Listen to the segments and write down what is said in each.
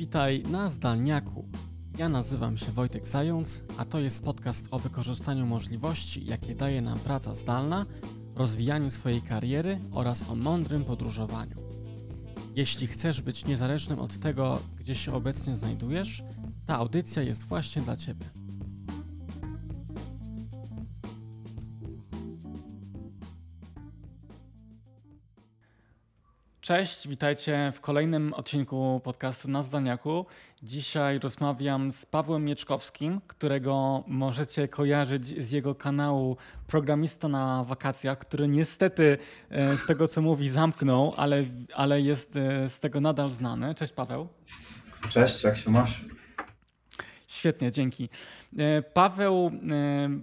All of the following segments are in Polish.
Witaj na Zdalniaku. Ja nazywam się Wojtek Zając, a to jest podcast o wykorzystaniu możliwości, jakie daje nam praca zdalna, rozwijaniu swojej kariery oraz o mądrym podróżowaniu. Jeśli chcesz być niezależnym od tego, gdzie się obecnie znajdujesz, ta audycja jest właśnie dla Ciebie. Cześć, witajcie w kolejnym odcinku podcastu na Zdaniaku. Dzisiaj rozmawiam z Pawłem Mieczkowskim, którego możecie kojarzyć z jego kanału Programista na wakacjach, który niestety e, z tego co mówi zamknął, ale, ale jest e, z tego nadal znany. Cześć Paweł. Cześć, jak się masz? Świetnie, dzięki. E, Paweł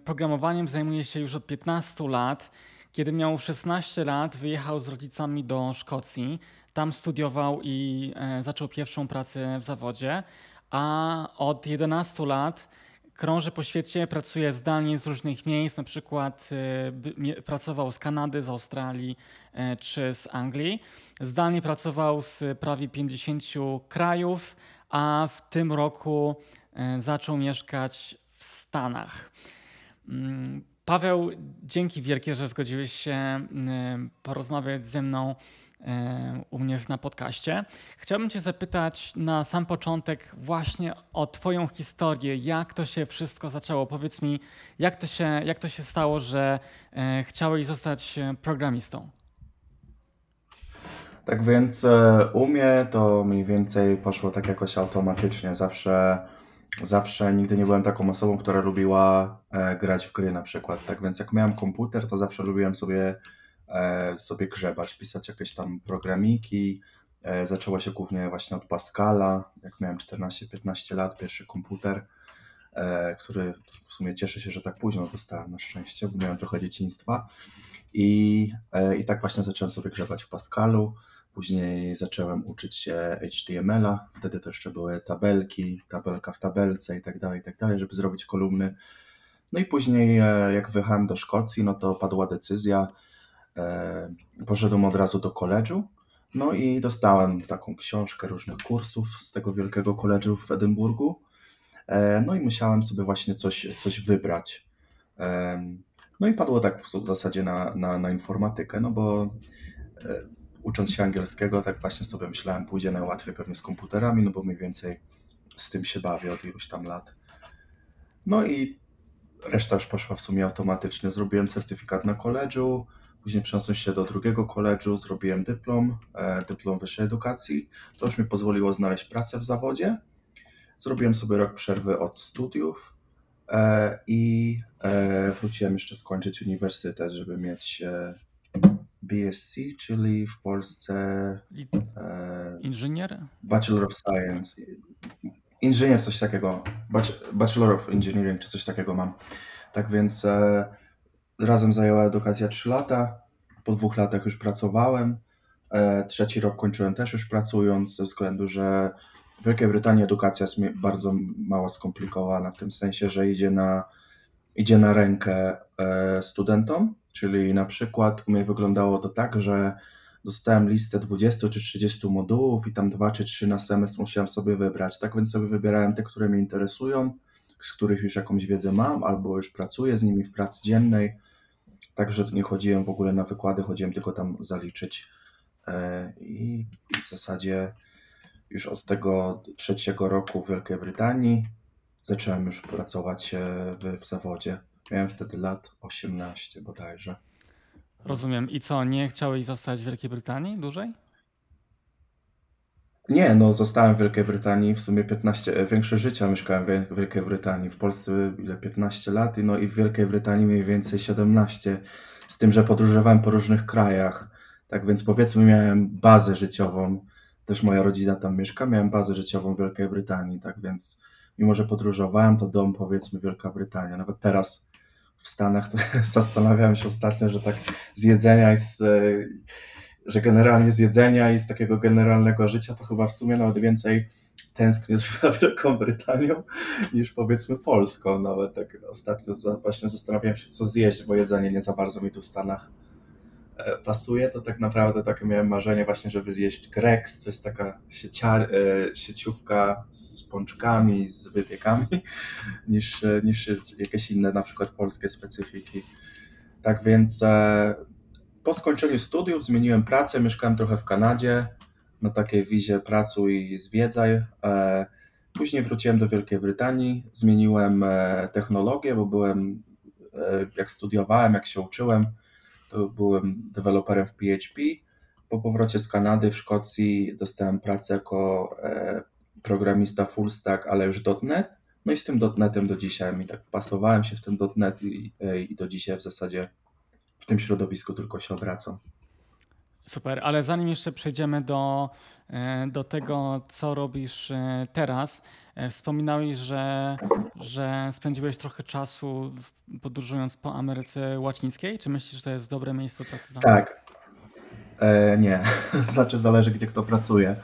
programowaniem zajmuje się już od 15 lat. Kiedy miał 16 lat, wyjechał z rodzicami do Szkocji. Tam studiował i e, zaczął pierwszą pracę w zawodzie, a od 11 lat krąży po świecie, pracuje zdalnie z różnych miejsc, na przykład e, pracował z Kanady, z Australii e, czy z Anglii. Zdalnie pracował z prawie 50 krajów, a w tym roku zaczął mieszkać w Stanach. Paweł, dzięki wielkie, że zgodziłeś się mm, porozmawiać ze mną e, u mnie na podcaście. Chciałbym Cię zapytać na sam początek właśnie o Twoją historię, jak to się wszystko zaczęło. Powiedz mi, jak to się, jak to się stało, że e, chciałeś zostać programistą? Tak więc u mnie to mniej więcej poszło tak jakoś automatycznie. Zawsze zawsze nigdy nie byłem taką osobą, która lubiła e, grać w gry na przykład. Tak więc jak miałem komputer, to zawsze lubiłem sobie, e, sobie grzebać, pisać jakieś tam programiki. E, zaczęło się głównie właśnie od Pascala. Jak miałem 14-15 lat, pierwszy komputer, który w sumie cieszę się, że tak późno dostałem na szczęście, bo miałem trochę dzieciństwa. I, I tak właśnie zacząłem sobie grzebać w Pascalu. Później zacząłem uczyć się HTML-a, wtedy to jeszcze były tabelki, tabelka w tabelce i tak dalej, i tak dalej, żeby zrobić kolumny. No i później, e, jak wyjechałem do Szkocji, no to padła decyzja. E, poszedłem od razu do koledżu, no i dostałem taką książkę różnych kursów z tego wielkiego koledżu w Edynburgu. E, no i musiałem sobie właśnie coś, coś wybrać. No i padło tak w zasadzie na, na, na informatykę, no bo ucząc się angielskiego, tak właśnie sobie myślałem, pójdzie najłatwiej pewnie z komputerami, no bo mniej więcej z tym się bawię od iluś tam lat. No i reszta już poszła w sumie automatycznie. Zrobiłem certyfikat na koledżu, później przeniosłem się do drugiego koledżu, zrobiłem dyplom, e, dyplom wyższej edukacji. To już mi pozwoliło znaleźć pracę w zawodzie. Zrobiłem sobie rok przerwy od studiów e, i e, wróciłem jeszcze skończyć uniwersytet, żeby mieć BSc, czyli w Polsce e, inżynier? Bachelor of Science. Inżynier, coś takiego. Bachelor of Engineering, czy coś takiego mam. Tak więc e, razem zajęła edukacja 3 lata. Po dwóch latach już pracowałem. E, trzeci rok kończyłem też już pracując, ze względu, że w Wielkiej Brytanii edukacja jest bardzo mało skomplikowana, w tym sensie, że idzie na, idzie na rękę e, studentom Czyli na przykład u mnie wyglądało to tak, że dostałem listę 20 czy 30 modułów i tam dwa czy trzy na semestr musiałem sobie wybrać. Tak więc sobie wybierałem te, które mnie interesują, z których już jakąś wiedzę mam, albo już pracuję z nimi w pracy dziennej. Także nie chodziłem w ogóle na wykłady, chodziłem tylko tam zaliczyć. E, I w zasadzie już od tego trzeciego roku w Wielkiej Brytanii zacząłem już pracować e, w, w zawodzie. Miałem wtedy lat 18 bodajże. Rozumiem. I co, nie chciałeś zostać w Wielkiej Brytanii dłużej? Nie, no zostałem w Wielkiej Brytanii w sumie 15, e, większe życia mieszkałem w Wielkiej Brytanii. W Polsce ile 15 lat, no i w Wielkiej Brytanii mniej więcej 17. Z tym, że podróżowałem po różnych krajach. Tak więc powiedzmy miałem bazę życiową. Też moja rodzina tam mieszka, miałem bazę życiową w Wielkiej Brytanii. Tak więc mimo, że podróżowałem, to dom powiedzmy Wielka Brytania. Nawet teraz w Stanach, zastanawiałem się ostatnio, że tak z jedzenia i z, e, że generalnie z jedzenia i z takiego generalnego życia to chyba w sumie nawet więcej tęsknię za Wielką Brytanią niż powiedzmy Polską. Nawet tak ostatnio właśnie zastanawiałem się, co zjeść, bo jedzenie nie za bardzo mi tu w Stanach pasuje, to tak naprawdę takie miałem marzenie właśnie, żeby zjeść Grex, to jest taka sieciar, e, sieciówka z pączkami, z wypiekami, niż, e, niż jakieś inne na przykład polskie specyfiki. Tak więc po skończeniu studiów zmieniłem pracę, mieszkałem trochę w Kanadzie, na takiej wizie pracuj i zwiedzaj. Później wróciłem do Wielkiej Brytanii, zmieniłem technologię, bo byłem, jak studiowałem, jak się uczyłem, byłem deweloperem w PHP. Po powrocie z Kanady w Szkocji dostałem pracę jako e, programista full stack, ale już .NET. No i z tym .NETem do dzisiaj mi tak wpasowałem się w ten .NET i, e, i do dzisiaj w zasadzie w tym środowisku tylko się obracam. Super, ale zanim jeszcze przejdziemy do, e, do tego, co robisz teraz, wspominałeś, że, że spędziłeś trochę czasu podróżując po Ameryce Łacińskiej. Czy myślisz, że to jest dobre miejsce pracy? Tak. E, nie, znaczy zależy, gdzie kto pracuje.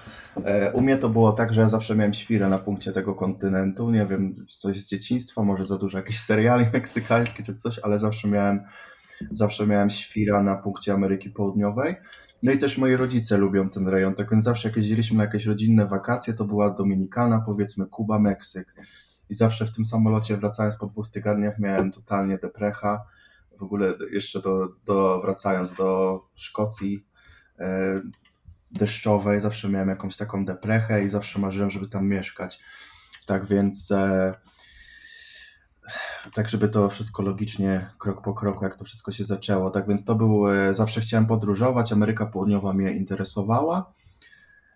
E, u mnie to było tak, że ja zawsze miałem świrę na punkcie tego kontynentu. Nie wiem, coś z dzieciństwa, może za dużo jakichś seriali meksykańskich czy coś, ale zawsze miałem, zawsze miałem świra na punkcie Ameryki Południowej. No i też moi rodzice lubią ten rejon, tak więc zawsze jak jeździliśmy na jakieś rodzinne wakacje, to była Dominikana, powiedzmy Kuba, Meksyk. I zawsze w tym samolocie wracając po dwóch tygodniach miałem totalnie deprecha. W ogóle jeszcze do, do wracając do Szkocji e, deszczowej, zawsze miałem jakąś taką deprechę i zawsze marzyłem, żeby tam mieszkać. Tak więc e, tak żeby to wszystko logicznie, krok po kroku, jak to wszystko się zaczęło. Tak więc to był, e, zawsze chciałem podróżować, Ameryka Południowa mnie interesowała.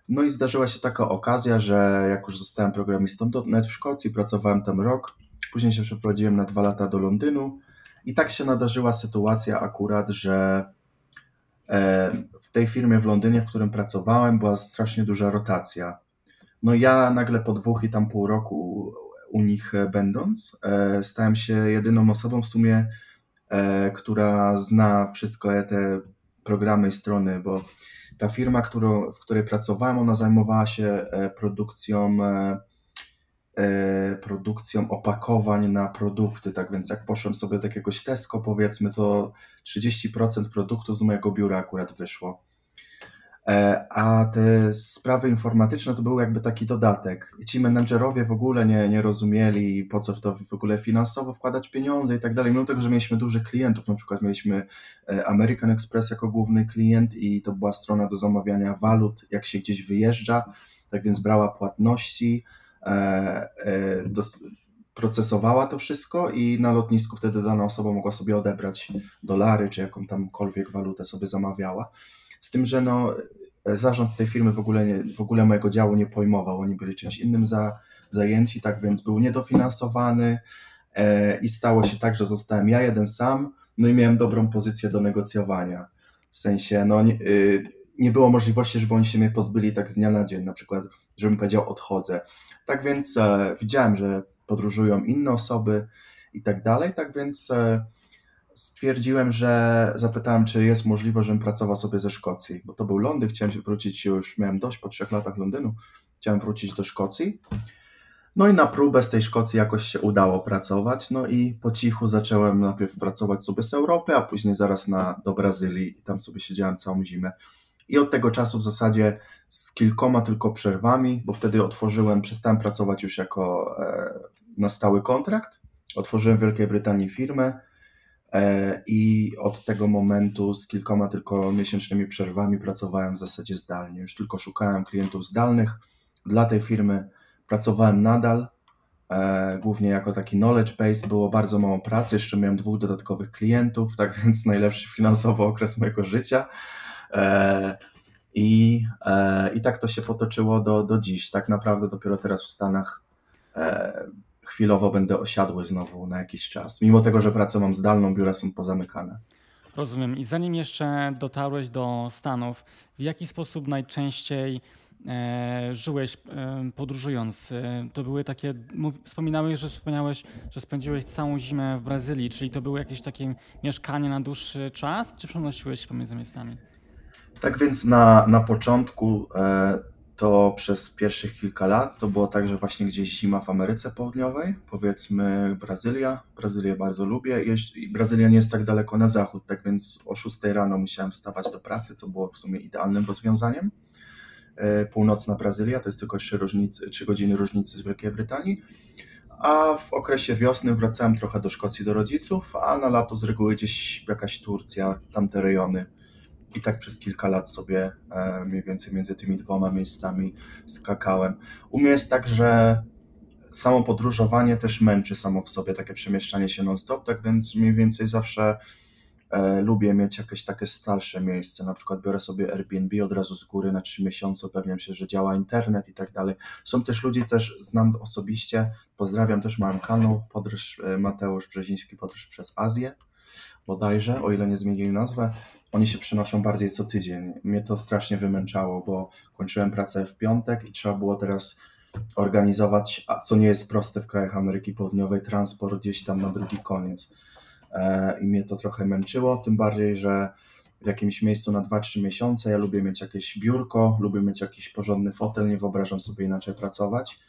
No i zdarzyła się taka okazja, że jak już zostałem programistą .NET w Szkocji, pracowałem tam rok, później się przeprowadziłem na dwa lata do Londynu i tak się nadarzyła sytuacja akurat, że e, w tej firmie w Londynie, w którym pracowałem, była strasznie duża rotacja. No ja nagle po dwóch i tam pół roku u nich będąc, e, stałem się jedyną osobą w sumie, e, która zna wszystko te programy i strony, bo ta firma, którą, w której pracowałem, ona zajmowała się e, produkcją produkcją opakowań na produkty, tak więc jak poszłem sobie do jakiegoś Tesco powiedzmy, to 30% produktów z mojego biura akurat wyszło. E, a te sprawy informatyczne to był jakby taki dodatek. Ci menedżerowie w ogóle nie, nie rozumieli, po co w to w ogóle finansowo wkładać pieniądze i tak dalej. Mimo tego, że mieliśmy dużych klientów, na przykład mieliśmy e, American Express jako główny klient i to była strona do zamawiania walut, jak się gdzieś wyjeżdża, tak więc brała płatności, e, procesowała to wszystko i na lotnisku wtedy dana osoba mogła sobie odebrać dolary, czy jaką tamkolwiek walutę sobie zamawiała. Z tym, że no, zarząd tej firmy w ogóle, nie, w ogóle mojego działu nie pojmował. Oni byli czymś innym za, zajęci, tak więc był niedofinansowany e, i stało się tak, że zostałem ja jeden sam, no i miałem dobrą pozycję do negocjowania. W sensie, no nie, y, nie było możliwości, żeby oni się mnie pozbyli tak z dnia na dzień, na przykład, żebym powiedział odchodzę. Tak więc e, widziałem, że podróżują inne osoby i tak dalej, tak więc e, stwierdziłem, że zapytałem, czy jest możliwe, żebym pracował sobie ze Szkocji, bo to był Londyn, chciałem wrócić, już miałem dość po trzech latach Londynu, chciałem wrócić do Szkocji. No i na próbę z tej Szkocji jakoś się udało pracować, no i po cichu zacząłem najpierw pracować sobie z Europy, a później zaraz na, do Brazylii i tam sobie siedziałem całą zimę. I od tego czasu w zasadzie z kilkoma tylko przerwami, bo wtedy otworzyłem, przestałem pracować już jako e, na stały kontrakt, otworzyłem w Wielkiej Brytanii firmę, I od tego momentu z kilkoma tylko miesięcznymi przerwami pracowałem w zasadzie zdalnie. Już tylko szukałem klientów zdalnych. Dla tej firmy pracowałem nadal, e, głównie jako taki knowledge base. Było bardzo mało pracy, jeszcze miałem dwóch dodatkowych klientów, tak więc najlepszy finansowo okres mojego życia. E, I, i tak to się potoczyło do, do dziś. Tak naprawdę dopiero teraz w Stanach chwilowo będę osiadły znowu na jakiś czas. Mimo tego, że pracę mam zdalną, biura są pozamykane. Rozumiem. I zanim jeszcze dotarłeś do Stanów, w jaki sposób najczęściej e, żyłeś e, podróżując? E, to były takie, mów, wspominałeś, że wspomniałeś, że spędziłeś całą zimę w Brazylii, czyli to było jakieś takie mieszkanie na dłuższy czas, czy przenosiłeś się pomiędzy miejscami? Tak więc na, na początku e, to przez pierwszych kilka lat to było tak, że właśnie gdzieś zima w Ameryce Południowej, powiedzmy Brazylia. Brazylię bardzo lubię Brazylia nie jest tak daleko na zachód, tak więc o 6 rano musiałem wstawać do pracy, co było w sumie idealnym rozwiązaniem. E, północna Brazylia to jest tylko 3, różnicy, 3 godziny różnicy z Wielkiej Brytanii. A w okresie wiosny wracałem trochę do Szkocji do rodziców, a na lato z reguły gdzieś jakaś Turcja, tamte rejony i tak przez kilka lat sobie e, mniej więcej między tymi dwoma miejscami skakałem. U mnie jest tak, że samo podróżowanie też męczy samo w sobie, takie przemieszczanie się non-stop, tak więc mniej więcej zawsze e, lubię mieć jakieś takie stalsze miejsce, na przykład biorę sobie Airbnb od razu z góry na trzy miesiące, upewniam się, że działa internet i tak dalej. Są też ludzi, też znam osobiście, pozdrawiam, też mam kanał Podróż e, Mateusz Brzeziński, Podróż przez Azję bodajże, o ile nie zmienili nazwę, oni się przenoszą bardziej co tydzień. Mnie to strasznie wymęczało, bo kończyłem pracę w piątek i trzeba było teraz organizować, a co nie jest proste w krajach Ameryki Południowej, transport gdzieś tam na drugi koniec. E, I mnie to trochę męczyło, tym bardziej, że w jakimś miejscu na 2-3 miesiące ja lubię mieć jakieś biurko, lubię mieć jakiś porządny fotel, nie wyobrażam sobie inaczej pracować.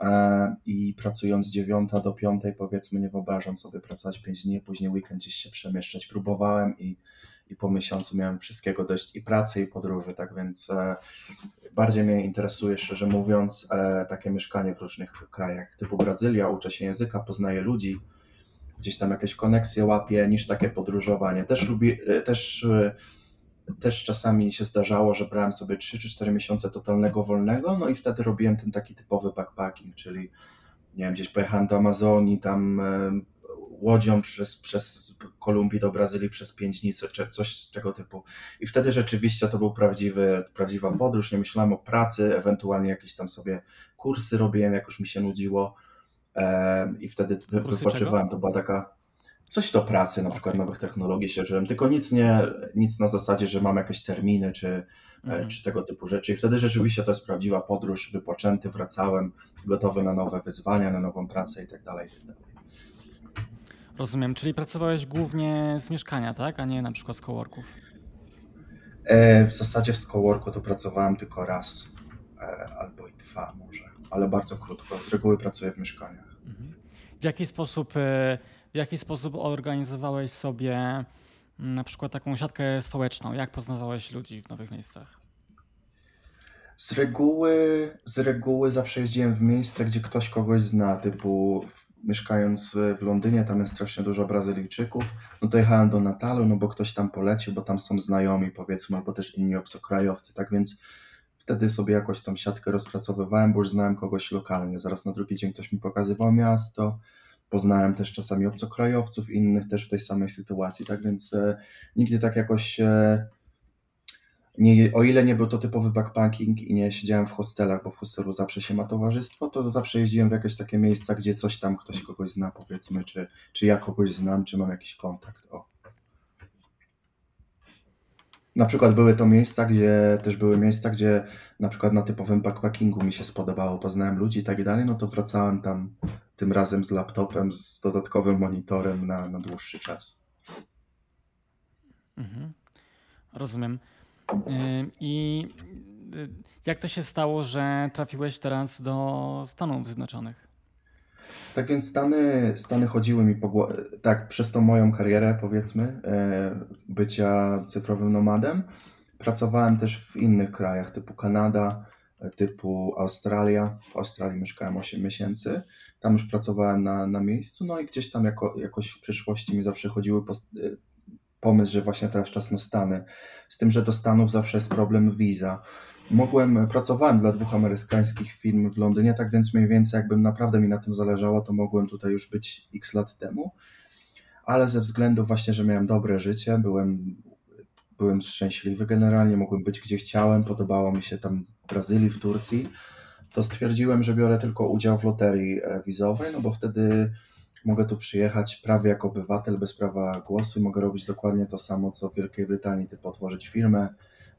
E, I pracując z 9 do 5, powiedzmy, nie wyobrażam sobie pracować 5 dni, później weekend gdzieś się przemieszczać. Próbowałem i i po miesiącu miałem wszystkiego dość i pracy i podróży, tak więc e, bardziej mnie interesuje, szczerze mówiąc, e, takie mieszkanie w różnych krajach, typu Brazylia, uczę się języka, poznaję ludzi, gdzieś tam jakieś koneksje łapię, niż takie podróżowanie. Też lubię, e, też, też czasami się zdarzało, że brałem sobie 3 czy 4 miesiące totalnego wolnego, no i wtedy robiłem ten taki typowy backpacking, czyli nie wiem, gdzieś pojechałem do Amazonii, tam łodzią przez, przez Kolumbię do Brazylii przez pięć dni, czy coś tego typu. I wtedy rzeczywiście to był prawdziwy, prawdziwa podróż. Nie myślałem o pracy, ewentualnie jakieś tam sobie kursy robiłem, jak już mi się nudziło. I wtedy wypoczywałem. To była taka coś do pracy, na przykład nowych technologii się żyłem, tylko nic nie, nic na zasadzie, że mam jakieś terminy czy, e, mhm. czy tego typu rzeczy. I wtedy rzeczywiście to jest prawdziwa podróż, wypoczęty, wracałem, gotowy na nowe wyzwania, na nową pracę i tak dalej. Rozumiem, czyli pracowałeś głównie z mieszkania, tak? A nie na przykład z coworków. E, w zasadzie w coworku to pracowałem tylko raz e, albo i dwa może, ale bardzo krótko. Z reguły pracuję w mieszkaniach. Mhm. W jaki sposób, e, w jaki sposób organizowałeś sobie mm, na przykład taką siatkę społeczną? Jak poznawałeś ludzi w nowych miejscach? Z reguły, z reguły zawsze jeździłem w miejsce, gdzie ktoś kogoś zna, typu mieszkając w Londynie, tam jest strasznie dużo Brazylijczyków, no to jechałem do Natalu, no bo ktoś tam polecił, bo tam są znajomi powiedzmy, albo też inni obcokrajowcy, tak więc wtedy sobie jakoś tą siatkę rozpracowywałem, bo już znałem kogoś lokalnie, zaraz na drugi dzień ktoś mi pokazywał miasto, poznałem też czasami obcokrajowców, innych też w tej samej sytuacji, tak więc e, nigdy tak jakoś e, nie, o ile nie był to typowy backpacking i nie siedziałem w hostelach, bo w hostelu zawsze się ma towarzystwo, to zawsze jeździłem w jakieś takie miejsca, gdzie coś tam ktoś kogoś zna, powiedzmy, czy, czy ja kogoś znam, czy mam jakiś kontakt. O. Na przykład były to miejsca, gdzie też były miejsca, gdzie na przykład na typowym backpackingu mi się spodobało, poznałem ludzi i tak dalej, no to wracałem tam tym razem z laptopem, z dodatkowym monitorem na, na dłuższy czas. Mhm. Rozumiem. I y, jak to się stało, że trafiłeś teraz do Stanów Zjednoczonych? Tak więc Stany, Stany chodziły mi po głowie, tak, przez tą moją karierę, powiedzmy, e, bycia cyfrowym nomadem. Pracowałem też w innych krajach, typu Kanada, typu Australia. W Australii mieszkałem 8 miesięcy. Tam już pracowałem na, na miejscu, no i gdzieś tam jako, jakoś w przyszłości mi zawsze chodziły pomysł, że właśnie teraz czas na Stany. Z tym, że do Stanów zawsze jest problem wiza. Mogłem, pracowałem dla dwóch amerykańskich firm w Londynie, tak więc mniej więcej jakbym naprawdę mi na tym zależało, to mogłem tutaj już być x lat temu. Ale ze względu właśnie, że miałem dobre życie, byłem, byłem szczęśliwy generalnie, mogłem być gdzie chciałem, podobało mi się tam w Brazylii, w Turcji, to stwierdziłem, że biorę tylko udział w loterii e, wizowej, no bo wtedy Mogę tu przyjechać prawie jako obywatel, bez prawa głosu i mogę robić dokładnie to samo, co w Wielkiej Brytanii, typu otworzyć firmę,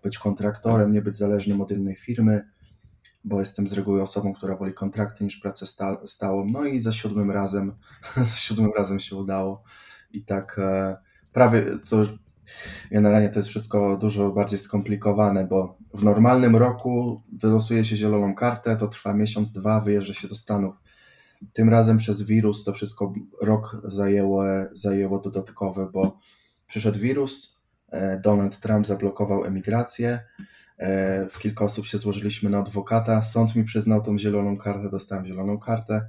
być kontraktorem, nie być zależnym od innej firmy, bo jestem z reguły osobą, która woli kontrakty niż pracę sta stałą. No i za siódmym razem, za siódmym razem się udało. I tak e, prawie, co Generalnie to jest wszystko dużo bardziej skomplikowane, bo w normalnym roku wylosuje się zieloną kartę, to trwa miesiąc, dwa, wyjeżdża się do Stanów. Tym razem przez wirus to wszystko rok zajęło, zajęło dodatkowe, bo przyszedł wirus, e, Donald Trump zablokował emigrację, e, w kilka osób się złożyliśmy na adwokata, sąd mi przyznał tą zieloną kartę, dostałem zieloną kartę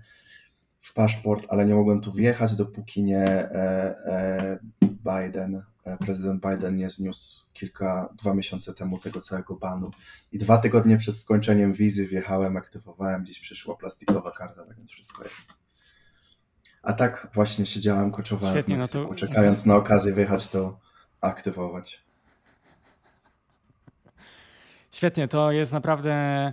w paszport, ale nie mogłem tu wjechać, dopóki nie e, Biden, prezydent Biden nie zniósł kilka, dwa miesiące temu tego całego banu. I dwa tygodnie przed skończeniem wizy wjechałem, aktywowałem, gdzieś przyszła plastikowa karta, tak więc wszystko jest. A tak właśnie siedziałem, koczowałem Świetnie, w Meksyku, no to... czekając na okazję wjechać to aktywować. Świetnie, to jest naprawdę e,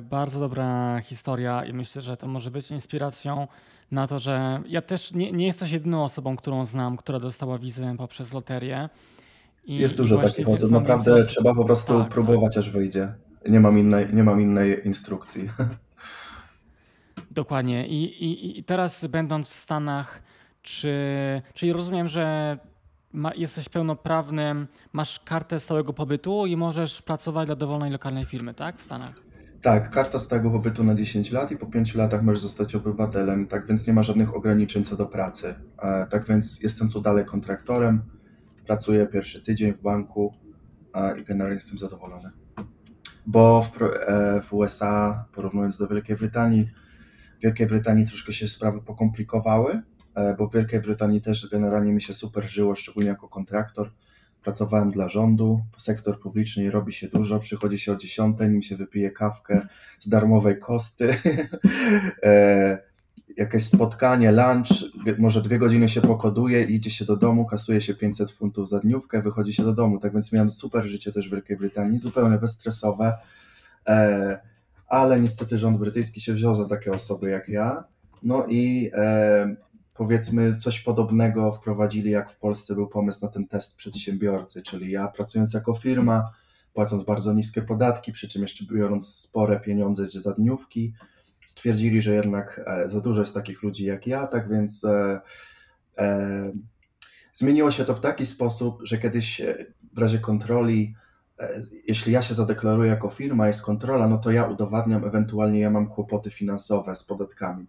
bardzo dobra historia i myślę, że to może być inspiracją na to, że ja też nie, nie jesteś jedyną osobą, którą znam, która dostała wizę poprzez loterię. I, jest dużo takich osób, naprawdę trzeba po prostu tak, próbować, tak. aż wyjdzie. Nie mam innej, nie mam innej instrukcji. Dokładnie. I, i, I teraz będąc w Stanach, czy, czyli rozumiem, że ma, jesteś pełnoprawnym, masz kartę stałego pobytu i możesz pracować dla dowolnej lokalnej firmy, tak? W Stanach. Tak, karta stałego pobytu na 10 lat i po 5 latach możesz zostać obywatelem, tak więc nie ma żadnych ograniczeń co do pracy. E, tak więc jestem tu dalej kontraktorem, pracuję pierwszy tydzień w banku i generalnie jestem zadowolony. Bo w, e, w USA, porównując do Wielkiej Brytanii, w Wielkiej Brytanii troszkę się sprawy pokomplikowały, e, bo w Wielkiej Brytanii też generalnie mi się super żyło, szczególnie jako kontraktor. Pracowałem dla rządu, sektor publiczny robi się dużo, przychodzi się o 10, nim się wypije kawkę z darmowej kosty, e, jakieś spotkanie, lunch, może dwie godziny się pokoduje, idzie się do domu, kasuje się 500 funtów za dniówkę, wychodzi się do domu. Tak więc miałem super życie też w Wielkiej Brytanii, zupełnie bezstresowe, e, ale niestety rząd brytyjski się wziął za takie osoby jak ja. No i e, powiedzmy coś podobnego wprowadzili, jak w Polsce był pomysł na ten test przedsiębiorcy, czyli ja pracując jako firma, płacąc bardzo niskie podatki, przy czym jeszcze biorąc spore pieniądze za dniówki, stwierdzili, że jednak e, za dużo jest takich ludzi jak ja, tak więc e, e, zmieniło się to w taki sposób, że kiedyś e, w razie kontroli, e, jeśli ja się zadeklaruję jako firma, jest kontrola, no to ja udowadniam, ewentualnie ja mam kłopoty finansowe z podatkami.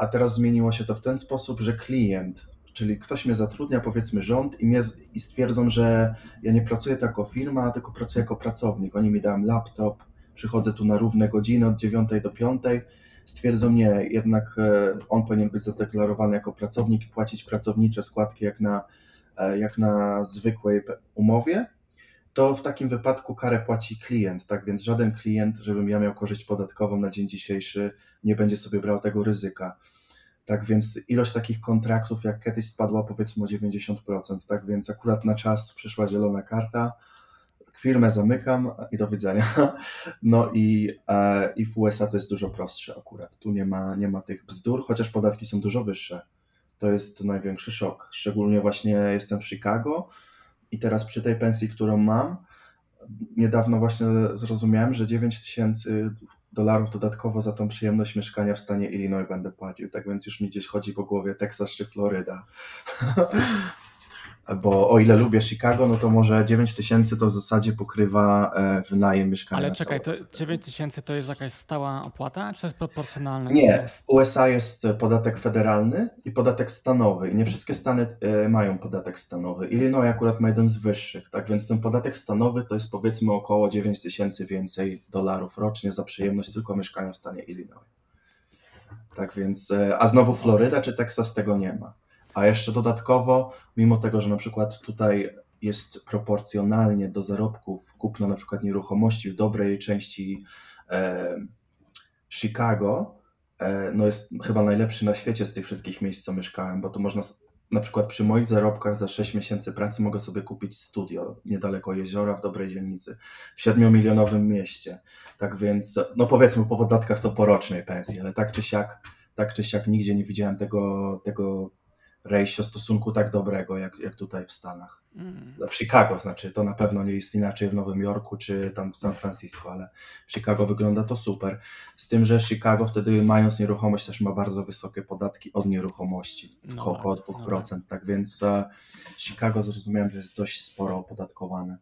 A teraz zmieniło się to w ten sposób, że klient, czyli ktoś mnie zatrudnia, powiedzmy rząd, i, mnie, i stwierdzą, że ja nie pracuję tak jako firma, tylko pracuję jako pracownik. Oni mi dają laptop, przychodzę tu na równe godziny od 9 do 5, stwierdzą nie, jednak e, on powinien być zadeklarowany jako pracownik i płacić pracownicze składki jak na, e, jak na zwykłej umowie, to w takim wypadku karę płaci klient, tak więc żaden klient, żebym ja miał korzyść podatkową na dzień dzisiejszy, nie będzie sobie brał tego ryzyka. Tak więc ilość takich kontraktów jak kiedyś spadła powiedzmy o 90%, tak więc akurat na czas przyszła zielona karta, firmę zamykam i do widzenia. No i, e, i w USA to jest dużo prostsze akurat. Tu nie ma, nie ma tych bzdur, chociaż podatki są dużo wyższe. To jest największy szok. Szczególnie właśnie jestem w Chicago i teraz przy tej pensji, którą mam, niedawno właśnie zrozumiałem, że 9 tysięcy dolarów dodatkowo za tą przyjemność mieszkania w stanie Illinois będę płacił. Tak więc już mi gdzieś chodzi po głowie Teksas czy Floryda. bo o ile lubię Chicago, no to może 9 tysięcy to w zasadzie pokrywa e, wynajem mieszkania. Ale czekaj, to 9 tysięcy to jest jakaś stała opłata, czy to jest proporcjonalne? Nie, w USA jest podatek federalny i podatek stanowy i nie wszystkie stany e, mają podatek stanowy. Illinois akurat ma jeden z wyższych, tak więc ten podatek stanowy to jest powiedzmy około 9 tysięcy więcej dolarów rocznie za przyjemność tylko mieszkania w stanie Illinois. Tak więc, e, a znowu Floryda czy Teksas tego nie ma. A jeszcze dodatkowo, mimo tego, że na przykład tutaj jest proporcjonalnie do zarobków kupno na przykład nieruchomości w dobrej części e, Chicago, e, no jest chyba najlepszy na świecie z tych wszystkich miejsc, co mieszkałem, bo tu można na przykład przy moich zarobkach za 6 miesięcy pracy mogę sobie kupić studio niedaleko jeziora w dobrej dzielnicy, w 7-milionowym mieście. Tak więc, no powiedzmy po podatkach to porocznej pensji, ale tak czy siak, tak czy siak nigdzie nie widziałem tego, tego ratio stosunku tak dobrego jak, jak tutaj w Stanach. Mm. W Chicago znaczy, to na pewno nie jest inaczej w Nowym Jorku czy tam w San Francisco, ale w Chicago wygląda to super. Z tym, że Chicago wtedy mając nieruchomość też ma bardzo wysokie podatki od nieruchomości, No około tak, 2%, no tak więc e, Chicago zrozumiałem, że jest dość sporo opodatkowane.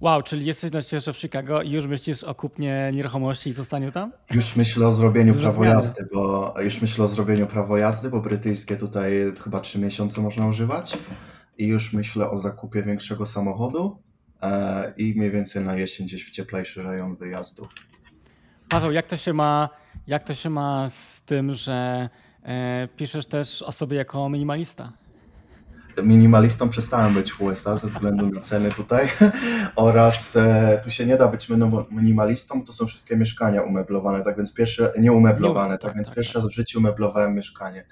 Wow, czyli jesteś na świeżo w Chicago i już myślisz o kupnie nieruchomości i zostaniu tam? Już myślę o zrobieniu prawo zmiany. jazdy, bo już myślę o zrobieniu prawo jazdy, bo brytyjskie tutaj chyba 3 miesiące można używać i już myślę o zakupie większego samochodu e, i mniej więcej na jesień gdzieś w cieplejszy rejon wyjazdu. Paweł, jak to się ma, jak to się ma z tym, że e, piszesz też o sobie jako minimalista? Minimalistą przestałem być w USA ze względu na ceny tutaj oraz e, tu się nie da być minimalistą, to są wszystkie mieszkania umeblowane, tak więc pierwsze, nie umeblowane, Nie, tak, tak, więc tak, pierwszy tak. raz w życiu umeblowałem mieszkanie.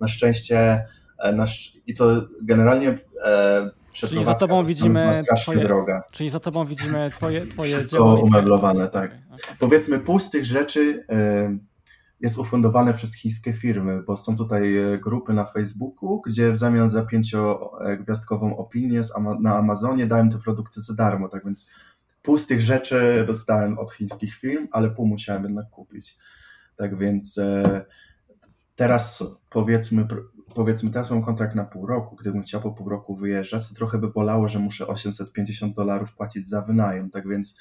Na szczęście e, na i to generalnie e, przeprowadzka tobą do widzimy twoje- droga. Czyli za tobą widzimy twoje, twoje Wszystko umeblowane, tak. Okej, okej. Powiedzmy pół z tych rzeczy e, jest ufundowane przez chińskie firmy, bo są tutaj e, grupy na Facebooku, gdzie w zamian za pięciogwiazdkową opinię na Amazonie dają te produkty za darmo, tak więc pół z tych rzeczy dostałem od chińskich firm, ale pół musiałem jednak kupić. Tak więc e, teraz powiedzmy, powiedzmy teraz mam kontrakt na pół roku, gdybym chciał po pół roku wyjeżdżać, to trochę by bolało, że muszę 850 dolarów płacić za wynajem, tak więc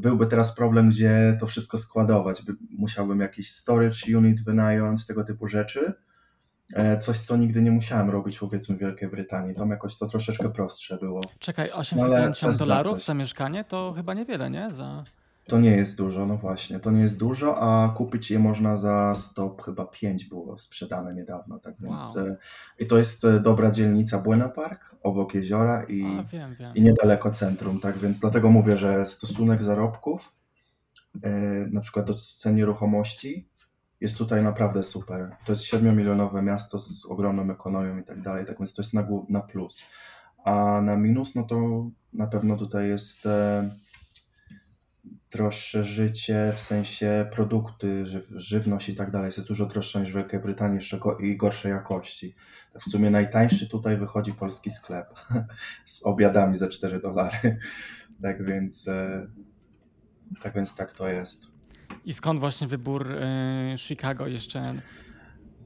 byłby teraz problem, gdzie to wszystko składować. By, musiałbym jakiś storage unit wynająć, tego typu rzeczy. E, Coś, co nigdy nie musiałem robić, powiedzmy, w Wielkiej Brytanii. Tam jakoś to troszeczkę prostsze było. Czekaj, coś 850 za dolarów coś. za mieszkanie to chyba niewiele, nie? Za... To nie jest dużo, no właśnie, to nie jest dużo, a kupić je można za 100, chyba 5 było sprzedane niedawno, tak więc Wow. e, i to jest e, dobra dzielnica Buena Park, obok jeziora i, A, wiem, wiem. i niedaleko centrum, tak więc dlatego mówię, że stosunek zarobków e, na przykład do cen nieruchomości jest tutaj naprawdę super. To jest 7-milionowe miasto z ogromną ekonomią i tak dalej, tak więc to jest na, na plus. A na minus, no to na pewno tutaj jest droższe życie, w sensie produkty, żyw, żywność i tak dalej. Jest dużo droższa niż w Wielkiej Brytanii jeszcze i gorszej jakości. W sumie najtańszy tutaj wychodzi polski sklep z obiadami za 4 dolary. Tak więc, e, tak więc tak to jest. I skąd właśnie wybór y, Chicago jeszcze?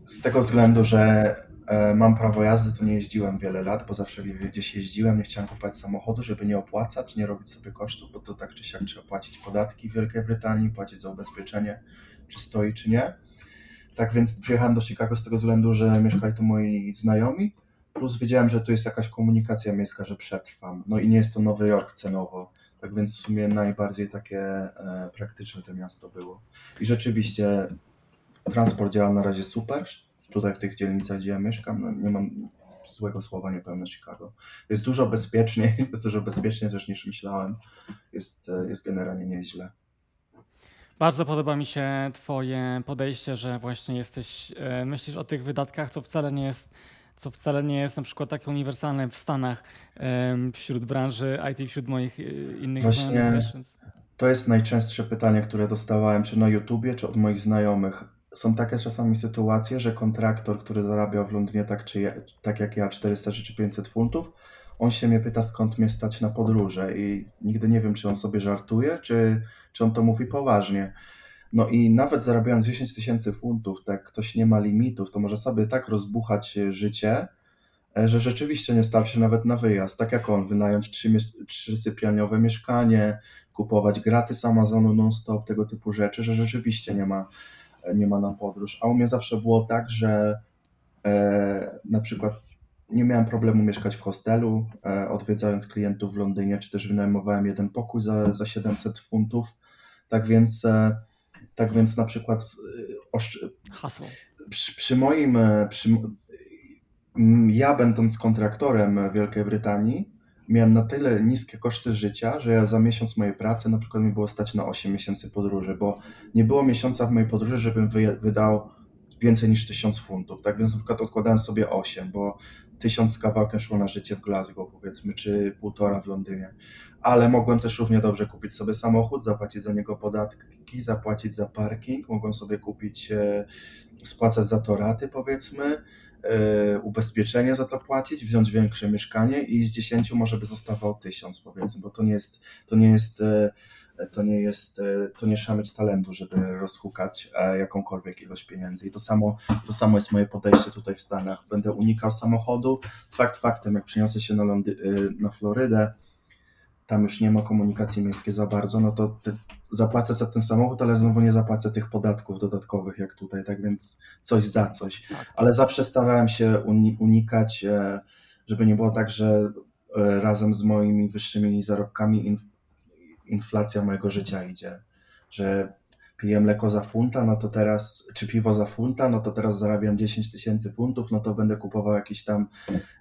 Z tego względu, że e, mam prawo jazdy, to nie jeździłem wiele lat, bo zawsze gdzieś jeździłem, nie chciałem kupować samochodu, żeby nie opłacać, nie robić sobie kosztów, bo to tak czy siak trzeba płacić podatki w Wielkiej Brytanii, płacić za ubezpieczenie, czy stoi, czy nie. Tak więc przyjechałem do Chicago z tego względu, że mieszkali tu moi znajomi, plus wiedziałem, że tu jest jakaś komunikacja miejska, że przetrwam. No i nie jest to Nowy Jork cenowo. Tak więc w sumie najbardziej takie e, praktyczne to miasto było. I rzeczywiście transport działa na razie super. Tutaj w tych dzielnicach, gdzie ja mieszkam, no nie mam złego słowa nie powiem na Chicago. Jest dużo bezpieczniej, jest dużo bezpieczniej też niż myślałem. Jest, e, jest generalnie nieźle. Bardzo podoba mi się Twoje podejście, że właśnie jesteś, e, myślisz o tych wydatkach, co wcale nie jest, co wcale nie jest na przykład takie uniwersalne w Stanach wśród branży IT, wśród moich e, innych Właśnie- To jest najczęstsze pytanie, które dostawałem, czy na YouTubie, czy od moich znajomych. Są takie czasami sytuacje, że kontraktor, który zarabia w Londynie tak, czy ja, tak jak ja 400 czy 500 funtów, on się mnie pyta, skąd mnie stać na podróże i nigdy nie wiem, czy on sobie żartuje, czy, czy on to mówi poważnie. No i nawet zarabiając 10 tysięcy funtów, tak ktoś nie ma limitów, to może sobie tak rozbuchać e, życie, e, że rzeczywiście nie starczy nawet na wyjazd. Tak jak on, wynająć trzy, mies- trzysypialniowe mieszkanie, kupować graty z Amazonu non-stop, tego typu rzeczy, że rzeczywiście nie ma, nie ma na podróż. A u mnie zawsze było tak, że e, na przykład nie miałem problemu mieszkać w hostelu, e, odwiedzając klientów w Londynie, czy też wynajmowałem jeden pokój za, za 700 funtów. Tak więc, e, tak więc na przykład e, oszcz- Hasło. przy, przy moim, e, przy, ja będąc kontraktorem w Wielkiej Brytanii, miałem na tyle niskie koszty życia, że ja za miesiąc mojej pracy na przykład mi było stać na 8 miesięcy podróży, bo nie było miesiąca w mojej podróży, żebym wydał więcej niż 1000 funtów. Tak więc na przykład odkładałem sobie 8, bo 1000 z kawałkiem szło na życie w Glasgow powiedzmy, czy półtora w Londynie. Ale mogłem też równie dobrze kupić sobie samochód, zapłacić za niego podatki, zapłacić za parking, mogłem sobie kupić, e, spłacać za to raty powiedzmy, ubezpieczenie za to płacić, wziąć większe mieszkanie i z 10 może by zostawał 1000 powiedzmy, bo to nie jest, to nie jest, e, to nie jest, e, to nie trzeba mieć talentu, żeby rozhukać jakąkolwiek ilość pieniędzy. I to samo, to samo jest moje podejście tutaj w Stanach. Będę unikał samochodu. Fakt faktem, jak przyniosę się na, Londy na Florydę, tam już nie ma komunikacji miejskiej za bardzo, no to zapłacę za ten samochód, ale znowu nie zapłacę tych podatków dodatkowych jak tutaj, tak więc coś za coś. Tak. Ale zawsze starałem się unikać, e, żeby nie było tak, że e, razem z moimi wyższymi zarobkami inflacja mojego życia idzie, że piję mleko za funta, no to teraz, czy piwo za funta, no to teraz zarabiam 10 tysięcy funtów, no to będę kupował jakieś tam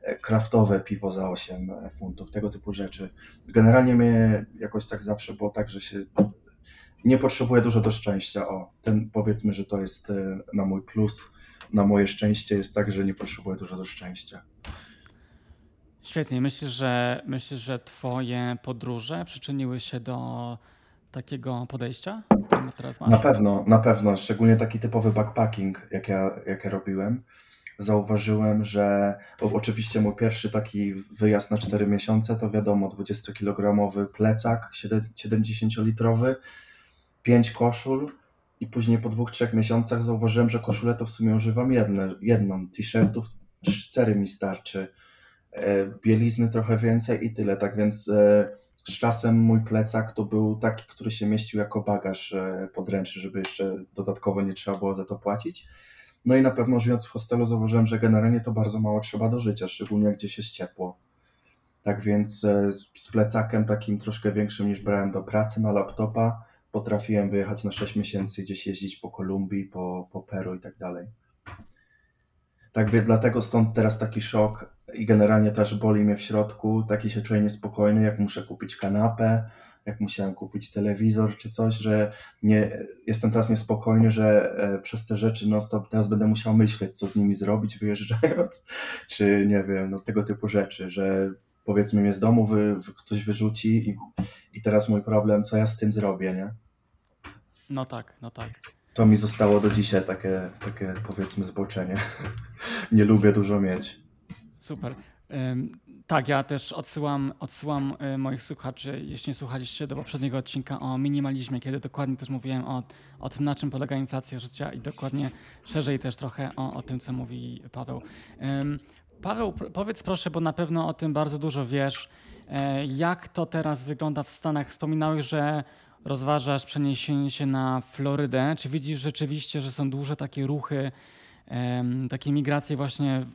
e, kraftowe piwo za 8 e, funtów, tego typu rzeczy. Generalnie mnie jakoś tak zawsze było tak, że się nie potrzebuję dużo do szczęścia. O, ten powiedzmy, że to jest e, na mój plus, na moje szczęście jest tak, że nie potrzebuję dużo do szczęścia. Świetnie. Myślę, że myślę, że twoje podróże przyczyniły się do takiego podejścia, teraz masz? Na pewno, na pewno, szczególnie taki typowy backpacking, jak ja, jak ja robiłem. Zauważyłem, że oczywiście mój pierwszy taki wyjazd na 4 miesiące to wiadomo 20-kilogramowy plecak 70-litrowy, 5 koszul i później po dwóch, trzech miesiącach zauważyłem, że koszulę to w sumie używam jedne, jedną, t-shirtów cztery mi starczy, e, bielizny trochę więcej i tyle, tak więc e, z czasem mój plecak to był taki, który się mieścił jako bagaż e, podręczny, żeby jeszcze dodatkowo nie trzeba było za to płacić. No i na pewno żyjąc w hostelu zauważyłem, że generalnie to bardzo mało trzeba do życia, szczególnie gdzieś jest ciepło. Tak więc e, z plecakiem takim troszkę większym niż brałem do pracy na laptopa potrafiłem wyjechać na 6 miesięcy gdzieś jeździć po Kolumbii, po, po Peru i tak dalej. Tak więc dlatego stąd teraz taki szok i generalnie też boli mnie w środku, taki się czuję niespokojny, jak muszę kupić kanapę, jak musiałem kupić telewizor czy coś, że nie, jestem teraz niespokojny, że e, przez te rzeczy no stop teraz będę musiał myśleć, co z nimi zrobić wyjeżdżając, czy nie wiem, no tego typu rzeczy, że powiedzmy mnie z domu wy, ktoś wyrzuci i, i teraz mój problem, co ja z tym zrobię, nie? No tak, no tak. To mi zostało do dzisiaj takie, takie powiedzmy zboczenie. nie lubię dużo mieć. Super. Tak, ja też odsyłam, odsyłam e, moich słuchaczy, jeśli nie słuchaliście do poprzedniego odcinka o minimalizmie, kiedy dokładnie też mówiłem o, o tym, na czym polega inflacja życia i dokładnie szerzej też trochę o, o tym, co mówi Paweł. Paweł, powiedz proszę, bo na pewno o tym bardzo dużo wiesz, e, jak to teraz wygląda w Stanach? Wspominałeś, że rozważasz przeniesienie się na Florydę. Czy widzisz rzeczywiście, że są duże takie ruchy, takie migracje właśnie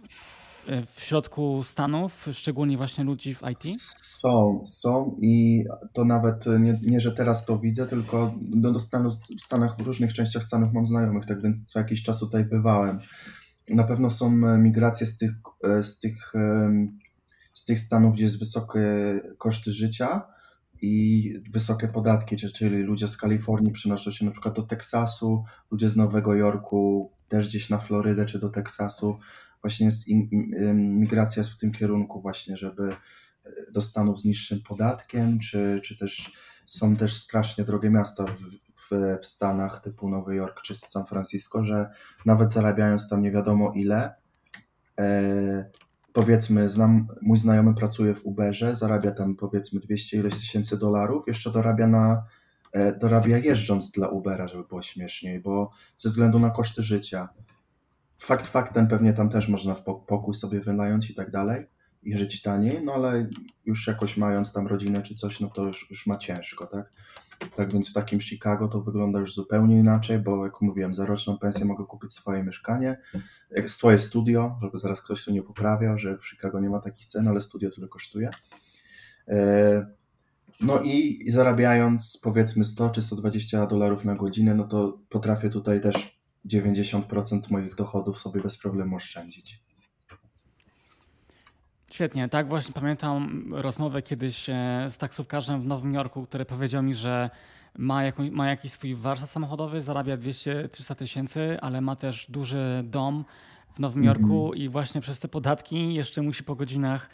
w środku Stanów, szczególnie właśnie ludzi w IT? Są, są i to nawet nie, nie że teraz to widzę, tylko do, do Stanów, w Stanach, w różnych częściach Stanów mam znajomych, tak więc co jakiś czas tutaj bywałem. Na pewno są migracje z tych, z tych, z tych Stanów, gdzie jest wysokie koszty życia i wysokie podatki, czyli ludzie z Kalifornii przenoszą się na przykład do Teksasu, ludzie z Nowego Jorku też gdzieś na Florydę czy do Teksasu właśnie jest migracja jest w tym kierunku właśnie, żeby e, do Stanów z niższym podatkiem, czy, czy też są też strasznie drogie miasta w, w, w Stanach typu Nowy Jork czy San Francisco, że nawet zarabiając tam nie wiadomo ile, e, powiedzmy, znam, mój znajomy pracuje w Uberze, zarabia tam powiedzmy 200 ileś tysięcy dolarów, jeszcze dorabia na e, dorabia jeżdżąc dla Ubera, żeby było śmieszniej, bo ze względu na koszty życia. Fakt faktem pewnie tam też można w pokój sobie wynająć i tak dalej i żyć taniej, no ale już jakoś mając tam rodzinę czy coś, no to już, już ma ciężko, tak? Tak więc w takim Chicago to wygląda już zupełnie inaczej, bo jak mówiłem, za roczną pensję mogę kupić swoje mieszkanie, swoje studio, żeby zaraz ktoś tu nie poprawiał, że w Chicago nie ma takich cen, ale studio tyle kosztuje. E, no i zarabiając powiedzmy 100 czy 120 dolarów na godzinę, no to potrafię tutaj też 90% moich dochodów sobie bez problemu oszczędzić. Świetnie, tak właśnie pamiętam rozmowę kiedyś e, z taksówkarzem w Nowym Jorku, który powiedział mi, że ma, jakąś, ma jakiś swój warsztat samochodowy, zarabia 200-300 tysięcy, ale ma też duży dom w Nowym -hmm. Jorku i właśnie przez te podatki jeszcze musi po godzinach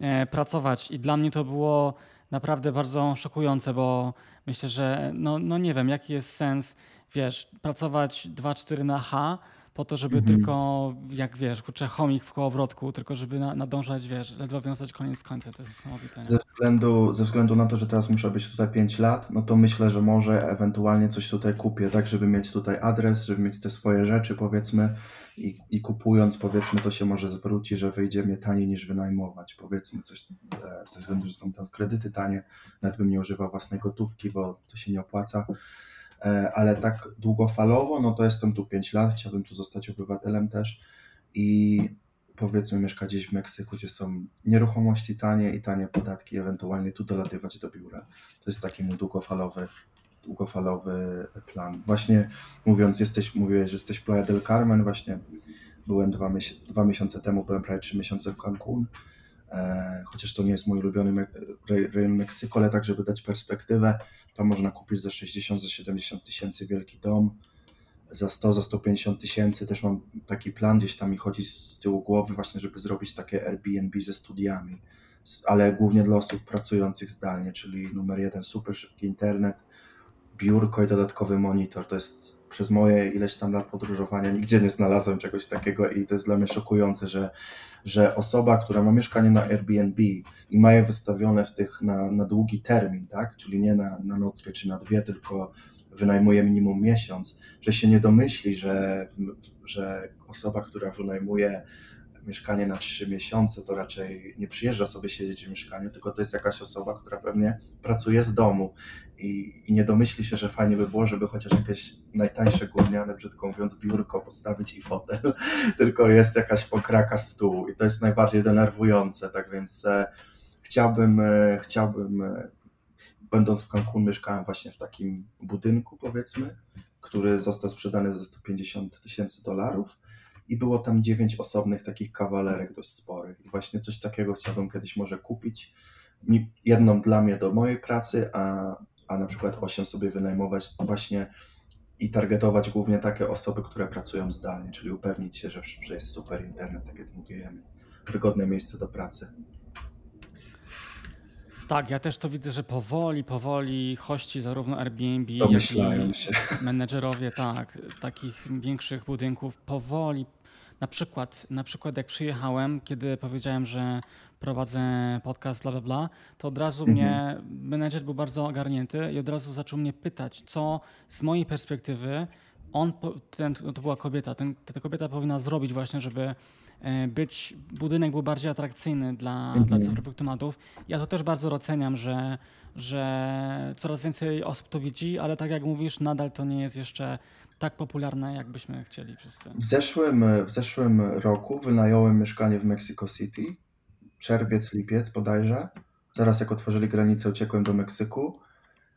e, pracować. I dla mnie to było naprawdę bardzo szokujące, bo myślę, że no, no nie wiem, jaki jest sens wiesz, pracować 2-4 na H, po to, żeby Mhm. tylko, jak wiesz, kurczę, chomik w kołowrotku, tylko żeby na, nadążać, wiesz, ledwo wiązać koniec z końcem. To jest niesamowite. Nie? Ze względu, ze względu na to, że teraz muszę być tutaj 5 lat, no to myślę, że może ewentualnie coś tutaj kupię, tak, żeby mieć tutaj adres, żeby mieć te swoje rzeczy, powiedzmy, i, i kupując, powiedzmy, to się może zwróci, że wyjdzie mnie taniej niż wynajmować, powiedzmy, coś, e, ze względu, że są teraz kredyty tanie, nawet bym nie używał własnej gotówki, bo to się nie opłaca, ale tak długofalowo, no to jestem tu 5 lat, chciałbym tu zostać obywatelem też i powiedzmy mieszkać gdzieś w Meksyku, gdzie są nieruchomości tanie i tanie podatki, ewentualnie tu dolatywać do biura. To jest taki mój długofalowy, długofalowy plan. Właśnie mówiąc, jesteś, mówiłeś, że jesteś w Playa del Carmen, właśnie byłem dwa, dwa miesiące temu, byłem prawie trzy miesiące w Cancun, e, chociaż to nie jest mój ulubiony rejon Meksyku, ale tak, żeby dać perspektywę, tam można kupić za 60, za 70 tysięcy wielki dom, za 100, za 150 tysięcy. Też mam taki plan, gdzieś tam mi chodzi z tyłu głowy właśnie, żeby zrobić takie Airbnb ze studiami, ale głównie dla osób pracujących zdalnie, czyli numer jeden, super szybki internet, biurko i dodatkowy monitor. To jest przez moje ileś tam lat podróżowania nigdzie nie znalazłem czegoś takiego i to jest dla mnie szokujące, że, że osoba, która ma mieszkanie na Airbnb i ma je wystawione w tych na, na długi termin, tak? czyli nie na, na nockę czy na dwie, tylko wynajmuje minimum miesiąc, że się nie domyśli, że, że osoba, która wynajmuje mieszkanie na trzy miesiące, to raczej nie przyjeżdża sobie siedzieć w mieszkaniu, tylko to jest jakaś osoba, która pewnie pracuje z domu i, i nie domyśli się, że fajnie by było, żeby chociaż jakieś najtańsze gówniane, brzydko mówiąc, biurko postawić i fotel, tylko jest jakaś pokraka stół i to jest najbardziej denerwujące, tak więc e, chciałbym, e, chciałbym e, będąc w Cancun mieszkałem właśnie w takim budynku powiedzmy, który został sprzedany za 150 tysięcy dolarów i było tam dziewięć osobnych takich kawalerek dość sporych. I właśnie coś takiego chciałbym kiedyś może kupić, jedną dla mnie do mojej pracy, a, a na przykład osiem sobie wynajmować właśnie i targetować głównie takie osoby, które pracują zdalnie, czyli upewnić się, że, że jest super internet, tak jak mówiłem, wygodne miejsce do pracy. Tak, ja też to widzę, że powoli, powoli hości zarówno Airbnb, Domyślają jak i się. menedżerowie, tak, takich większych budynków powoli. Na przykład, na przykład jak przyjechałem, kiedy powiedziałem, że prowadzę podcast, bla, bla, bla, to od razu mhm. mnie, menedżer był bardzo ogarnięty i od razu zaczął mnie pytać, co z mojej perspektywy on, ten, to była kobieta, ten, ta kobieta powinna zrobić właśnie, żeby E, być, budynek był bardziej atrakcyjny dla, mhm. dla cyfrowych tematów. Ja to też bardzo doceniam, że, że coraz więcej osób to widzi, ale tak jak mówisz, nadal to nie jest jeszcze tak popularne, jakbyśmy chcieli wszyscy. W zeszłym, w zeszłym roku wynająłem mieszkanie w Mexico City, czerwiec, lipiec bodajże. Zaraz jak otworzyli granicę, uciekłem do Meksyku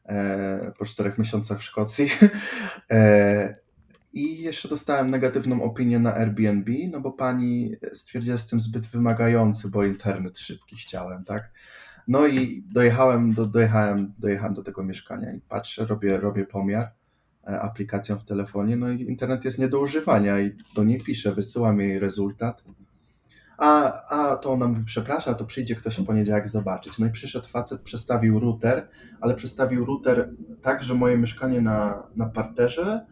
e, po czterech miesiącach w Szkocji. E, i jeszcze dostałem negatywną opinię na Airbnb, no bo pani stwierdziła, że jestem zbyt wymagający, bo internet szybki chciałem, tak? No i dojechałem do, dojechałem, dojechałem do tego mieszkania i patrzę, robię, robię pomiar e, aplikacją w telefonie, no i internet jest nie do używania i do niej piszę, wysyłam jej rezultat. A, a to ona mówi, przepraszam, to przyjdzie ktoś w poniedziałek zobaczyć. No i przyszedł facet, przestawił router, ale przestawił router tak, że moje mieszkanie na, na parterze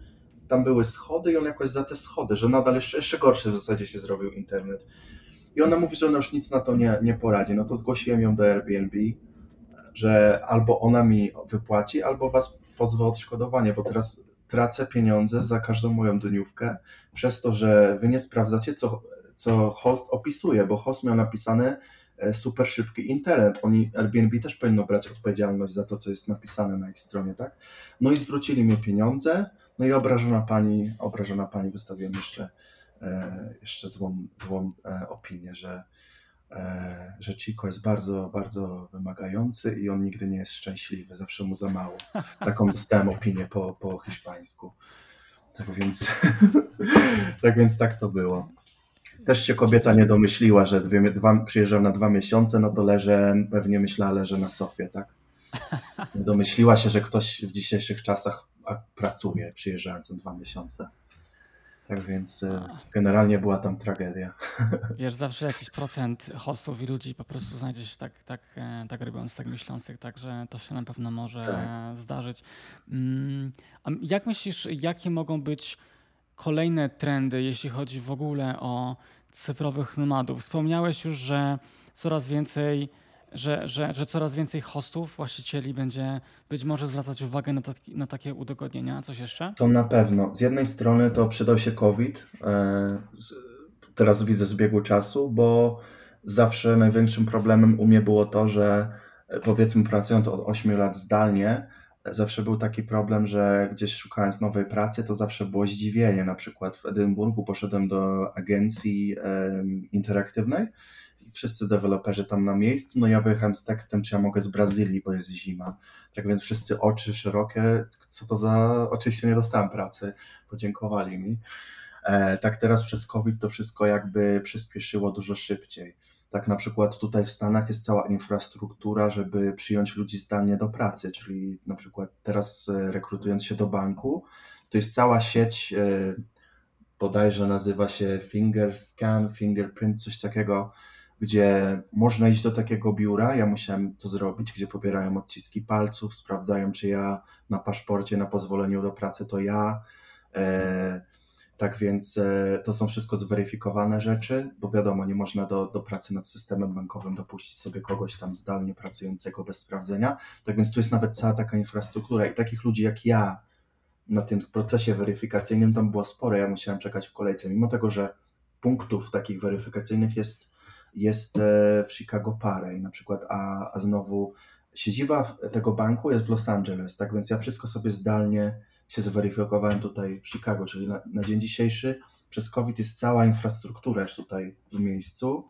tam były schody i on jakoś za te schody, że nadal jeszcze, jeszcze gorszy w zasadzie się zrobił internet. I ona mówi, że ona już nic na to nie, nie poradzi. No to zgłosiłem ją do Airbnb, że albo ona mi wypłaci, albo was pozwę odszkodowanie, bo teraz tracę pieniądze za każdą moją dniówkę przez to, że wy nie sprawdzacie, co, co host opisuje, bo host miał napisane super szybki internet. Oni, Airbnb też powinno brać odpowiedzialność za to, co jest napisane na ich stronie, tak? No i zwrócili mi pieniądze, no i obrażona pani, obrażona pani wystawiłem jeszcze, e, jeszcze złą, złą e, opinię, że, e, że Chico jest bardzo, bardzo wymagający i on nigdy nie jest szczęśliwy, zawsze mu za mało. Taką dostałem opinię po, po hiszpańsku. Tak więc, tak więc tak to było. Też się kobieta nie domyśliła, że dwie, dwa, przyjeżdżam na dwa miesiące, no to leżę, pewnie myślała, leżę na sofie, tak? Nie domyśliła się, że ktoś w dzisiejszych czasach pracuje, przyjeżdżając na dwa miesiące. Tak więc e, generalnie była tam tragedia. Wiesz, zawsze jakiś procent hostów i ludzi po prostu znajdzie się tak, tak, e, tak robiąc, tak myślących, także to się na pewno może tak. zdarzyć. Mm, a jak myślisz, jakie mogą być kolejne trendy, jeśli chodzi w ogóle o cyfrowych nomadów? Wspomniałeś już, że coraz więcej że, że, że coraz więcej hostów, właścicieli będzie być może zwracać uwagę na, taki, na takie udogodnienia. Coś jeszcze? To na pewno. Z jednej strony to przydał się COVID. E, teraz widzę zbiegu czasu, bo zawsze największym problemem u mnie było to, że e, powiedzmy pracując od 8 lat zdalnie, zawsze był taki problem, że gdzieś szukając nowej pracy, to zawsze było zdziwienie. Na przykład w Edynburgu poszedłem do agencji interaktywnej wszyscy deweloperzy tam na miejscu, no ja wyjechałem z tekstem, czy ja mogę z Brazylii, bo jest zima. Tak więc wszyscy oczy szerokie, co to za, oczywiście nie dostałem pracy, podziękowali mi. E, tak teraz przez COVID to wszystko jakby przyspieszyło dużo szybciej. Tak na przykład tutaj w Stanach jest cała infrastruktura, żeby przyjąć ludzi zdalnie do pracy, czyli na przykład teraz e, rekrutując się do banku, to jest cała sieć, e, bodajże nazywa się finger scan, fingerprint, coś takiego, gdzie można iść do takiego biura, ja musiałem to zrobić, gdzie pobierają odciski palców, sprawdzają, czy ja na paszporcie, na pozwoleniu do pracy to ja. Tak więc e, to są wszystko zweryfikowane rzeczy, bo wiadomo, nie można do, do pracy nad systemem bankowym dopuścić sobie kogoś tam zdalnie pracującego bez sprawdzenia. Tak więc tu jest nawet cała taka infrastruktura i takich ludzi jak ja na tym procesie weryfikacyjnym tam było sporo. Ja musiałem czekać w kolejce, mimo tego, że punktów takich weryfikacyjnych jest jest e, w Chicago parę na przykład, a, a znowu siedziba tego banku jest w Los Angeles, tak więc ja wszystko sobie zdalnie się zweryfikowałem tutaj w Chicago, czyli na, na dzień dzisiejszy przez COVID jest cała infrastruktura już tutaj w miejscu,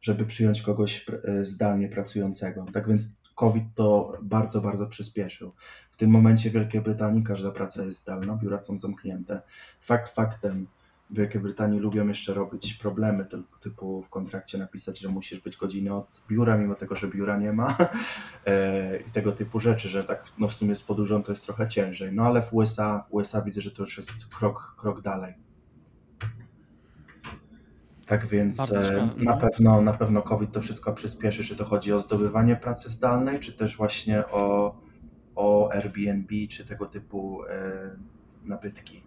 żeby przyjąć kogoś e, zdalnie pracującego. Tak więc COVID to bardzo, bardzo przyspieszył. W tym momencie w Wielkiej Brytanii każda praca jest zdalna, biura są zamknięte. Fakt faktem, w Wielkiej Brytanii lubią jeszcze robić problemy typu w kontrakcie napisać, że musisz być godzinę od biura, mimo tego, że biura nie ma e, i tego typu rzeczy, że tak no w sumie z podróżą to jest trochę ciężej. No ale w USA, w USA widzę, że to już jest krok, krok dalej. Tak więc e, na no. pewno, na pewno COVID to wszystko przyspieszy, czy to chodzi o zdobywanie pracy zdalnej, czy też właśnie o, o Airbnb, czy tego typu e, nabytki.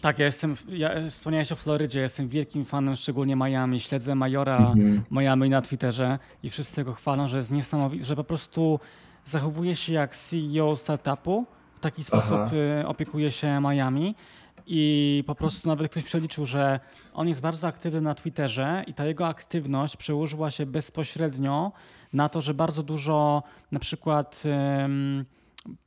Tak, ja jestem, ja, wspomniałeś o Florydzie, jestem wielkim fanem szczególnie Miami, śledzę Majora mhm. Miami na Twitterze i wszyscy go chwalą, że jest niesamowity, że po prostu zachowuje się jak CEO startupu, w taki sposób Aha. Y, opiekuje się Miami i po prostu nawet ktoś przeliczył, że on jest bardzo aktywny na Twitterze i ta jego aktywność przełożyła się bezpośrednio na to, że bardzo dużo na przykład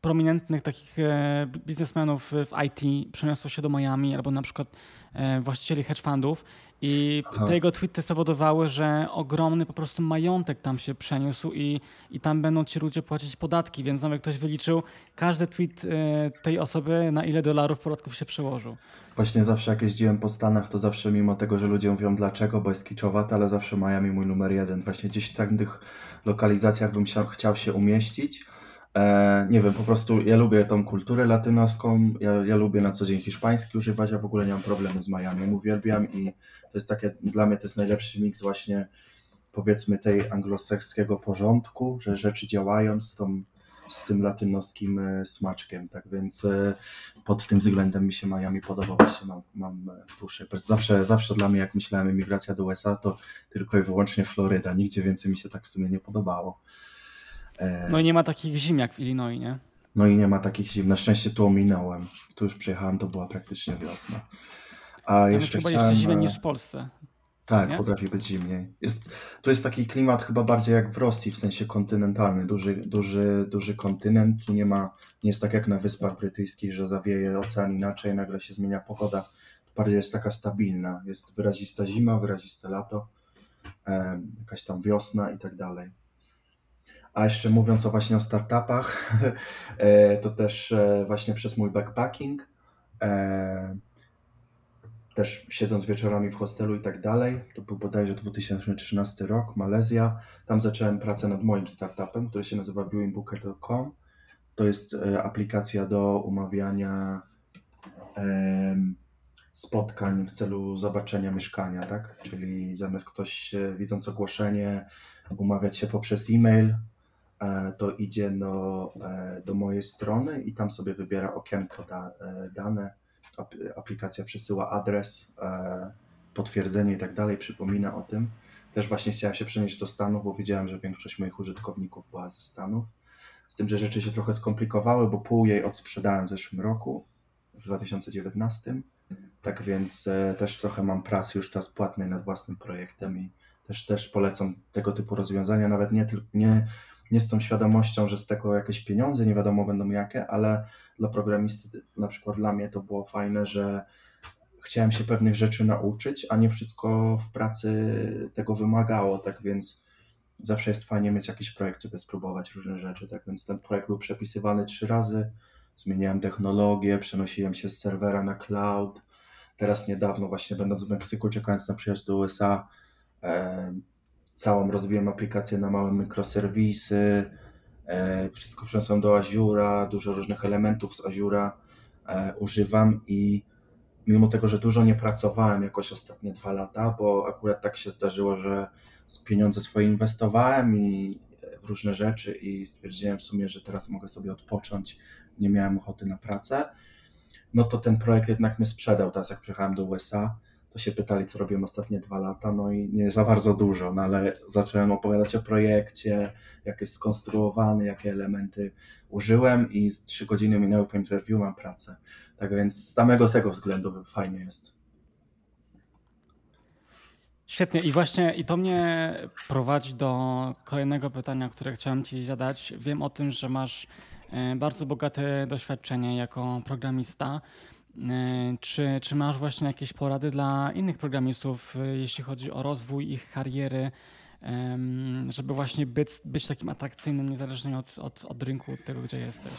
prominentnych takich e, biznesmenów w IT przeniosło się do Miami, albo na przykład e, właścicieli hedge fundów i Aha. te jego tweety spowodowały, że ogromny po prostu majątek tam się przeniósł i, i tam będą ci ludzie płacić podatki, więc nawet ktoś wyliczył każdy tweet e, tej osoby, na ile dolarów podatków się przełożył. Właśnie zawsze jak jeździłem po Stanach, to zawsze mimo tego, że ludzie mówią dlaczego, bo jest kiczowate, ale zawsze Miami mój numer jeden. Właśnie gdzieś w tych lokalizacjach bym chciał się umieścić E, nie wiem, po prostu ja lubię tą kulturę latynoską, ja, ja lubię na co dzień hiszpański używać, ja w ogóle nie mam problemu z Miami, uwielbiam i to jest takie, dla mnie to jest najlepszy miks właśnie powiedzmy tej anglosaskiego porządku, że rzeczy działają z, tą, z tym latynoskim e, smaczkiem, tak więc e, pod tym względem mi się Miami podoba, właśnie mam, mam duszę. Zawsze, zawsze dla mnie jak myślałem emigracja do USA to tylko i wyłącznie Floryda, nigdzie więcej mi się tak w sumie nie podobało. No i nie ma takich zim jak w Illinois, nie? No i nie ma takich zim. Na szczęście tu ominąłem. Tu już przyjechałem, to była praktycznie wiosna. A Tam jeszcze jest chyba chciałem... jeszcze zimniej niż w Polsce. Tak, nie? potrafi być zimniej. Jest, tu jest taki klimat chyba bardziej jak w Rosji, w sensie kontynentalny. Duży, duży, duży kontynent. Tu nie ma, nie jest tak jak na Wyspach Brytyjskich, że zawieje ocean inaczej, nagle się zmienia pogoda. Bardziej jest taka stabilna. Jest wyrazista zima, wyraziste lato, e, jakaś tam wiosna i tak dalej. A jeszcze mówiąc o właśnie o startupach, e, to też e, właśnie przez mój backpacking, e, też siedząc wieczorami w hostelu i tak dalej, to był bodajże 2013 rok, Malezja, tam zacząłem pracę nad moim startupem, który się nazywa viewingbooker.com. To jest aplikacja do umawiania spotkań w celu zobaczenia mieszkania, tak? Czyli zamiast ktoś widząc ogłoszenie umawiać się poprzez e-mail, to idzie do, e, do mojej strony i tam sobie wybiera okienko da, e, dane aplikacja przesyła adres, e, potwierdzenie i tak dalej, przypomina o tym. Też właśnie chciałem się przenieść do Stanów, bo wiedziałem, że większość moich użytkowników była ze Stanów. Z tym, że rzeczy się trochę skomplikowały, bo pół jej odsprzedałem w zeszłym roku, w 2019. Tak więc e, też trochę mam pracy już teraz płatnej nad własnym projektem i też, też polecam tego typu rozwiązania, nawet nie, nie, nie z tą świadomością, że z tego jakieś pieniądze, nie wiadomo będą jakie, ale dla programisty, na przykład dla mnie to było fajne, że chciałem się pewnych rzeczy nauczyć, a nie wszystko w pracy tego wymagało, tak więc zawsze jest fajnie mieć jakiś projekt, żeby spróbować różne rzeczy, tak więc ten projekt był przepisywany trzy razy, zmieniałem technologię, przenosiłem się z serwera na cloud, teraz niedawno właśnie będąc w Meksyku, czekając na przyjazd do USA, całą rozwijam aplikację na małe mikroserwisy, e, wszystko przeniosłem do Azura, dużo różnych elementów z Azura e, używam i mimo tego, że dużo nie pracowałem jakoś ostatnie dwa lata, bo akurat tak się zdarzyło, że pieniądze swoje inwestowałem i w różne rzeczy i stwierdziłem w sumie, że teraz mogę sobie odpocząć, nie miałem ochoty na pracę, no to ten projekt jednak mnie sprzedał. Teraz jak przyjechałem do USA, to się pytali, co robiłem ostatnie dwa lata, no i nie za bardzo dużo, no ale zacząłem opowiadać o projekcie, jak jest skonstruowany, jakie elementy użyłem i trzy godziny minęły po interwiu, mam pracę. Tak więc z samego tego względu fajnie jest. Świetnie i właśnie i to mnie prowadzi do kolejnego pytania, które chciałem Ci zadać. Wiem o tym, że masz e, bardzo bogate doświadczenie jako programista. E, czy, czy masz właśnie jakieś porady dla innych programistów, e, jeśli chodzi o rozwój ich kariery, żeby właśnie być, być takim atrakcyjnym, niezależnie od, od, od rynku, tego gdzie jesteś?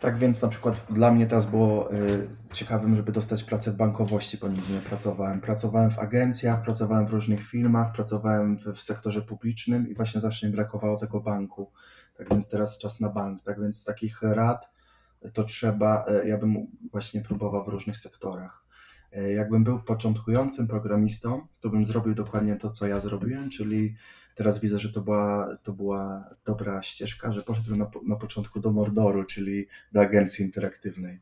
Tak więc na przykład dla mnie teraz było y, ciekawym, żeby dostać pracę w bankowości, bo nigdy nie pracowałem. Pracowałem w agencjach, pracowałem w różnych firmach, pracowałem w, w sektorze publicznym i właśnie zawsze mi brakowało tego banku. Tak więc teraz czas na bank. Tak więc takich rad to trzeba, y, ja bym właśnie próbował w różnych sektorach. Y, jakbym był początkującym programistą, to bym zrobił dokładnie to, co ja zrobiłem, czyli teraz widzę, że to była, to była dobra ścieżka, że poszedłem na, na początku do Mordoru, czyli do agencji interaktywnej.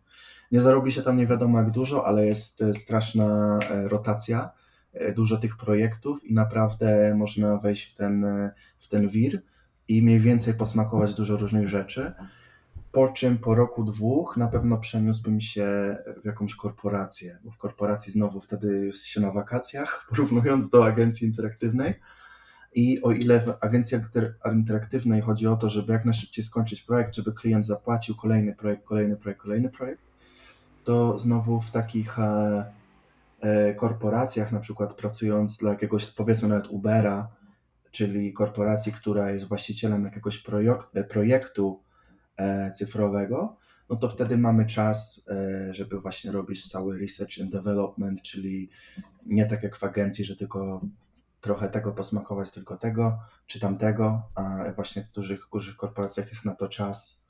Nie zarobi się tam nie wiadomo jak dużo, ale jest e, straszna e, rotacja, e, dużo tych projektów i naprawdę można wejść w ten, w ten wir i mniej więcej posmakować dużo różnych rzeczy. Po czym po roku, dwóch na pewno przeniósłbym się w jakąś korporację, bo w korporacji znowu wtedy się na wakacjach, porównując do agencji interaktywnej. I o ile w agencji interaktywnej chodzi o to, żeby jak najszybciej skończyć projekt, żeby klient zapłacił kolejny projekt, kolejny projekt, kolejny projekt, to znowu w takich e, e, korporacjach, na przykład pracując dla jakiegoś, powiedzmy nawet Ubera, czyli korporacji, która jest właścicielem jakiegoś projektu cyfrowego, no to wtedy mamy czas, żeby właśnie robić cały research and development, czyli nie tak jak w agencji, że tylko trochę tego posmakować, tylko tego czy tamtego, a właśnie w dużych, dużych korporacjach jest na to czas,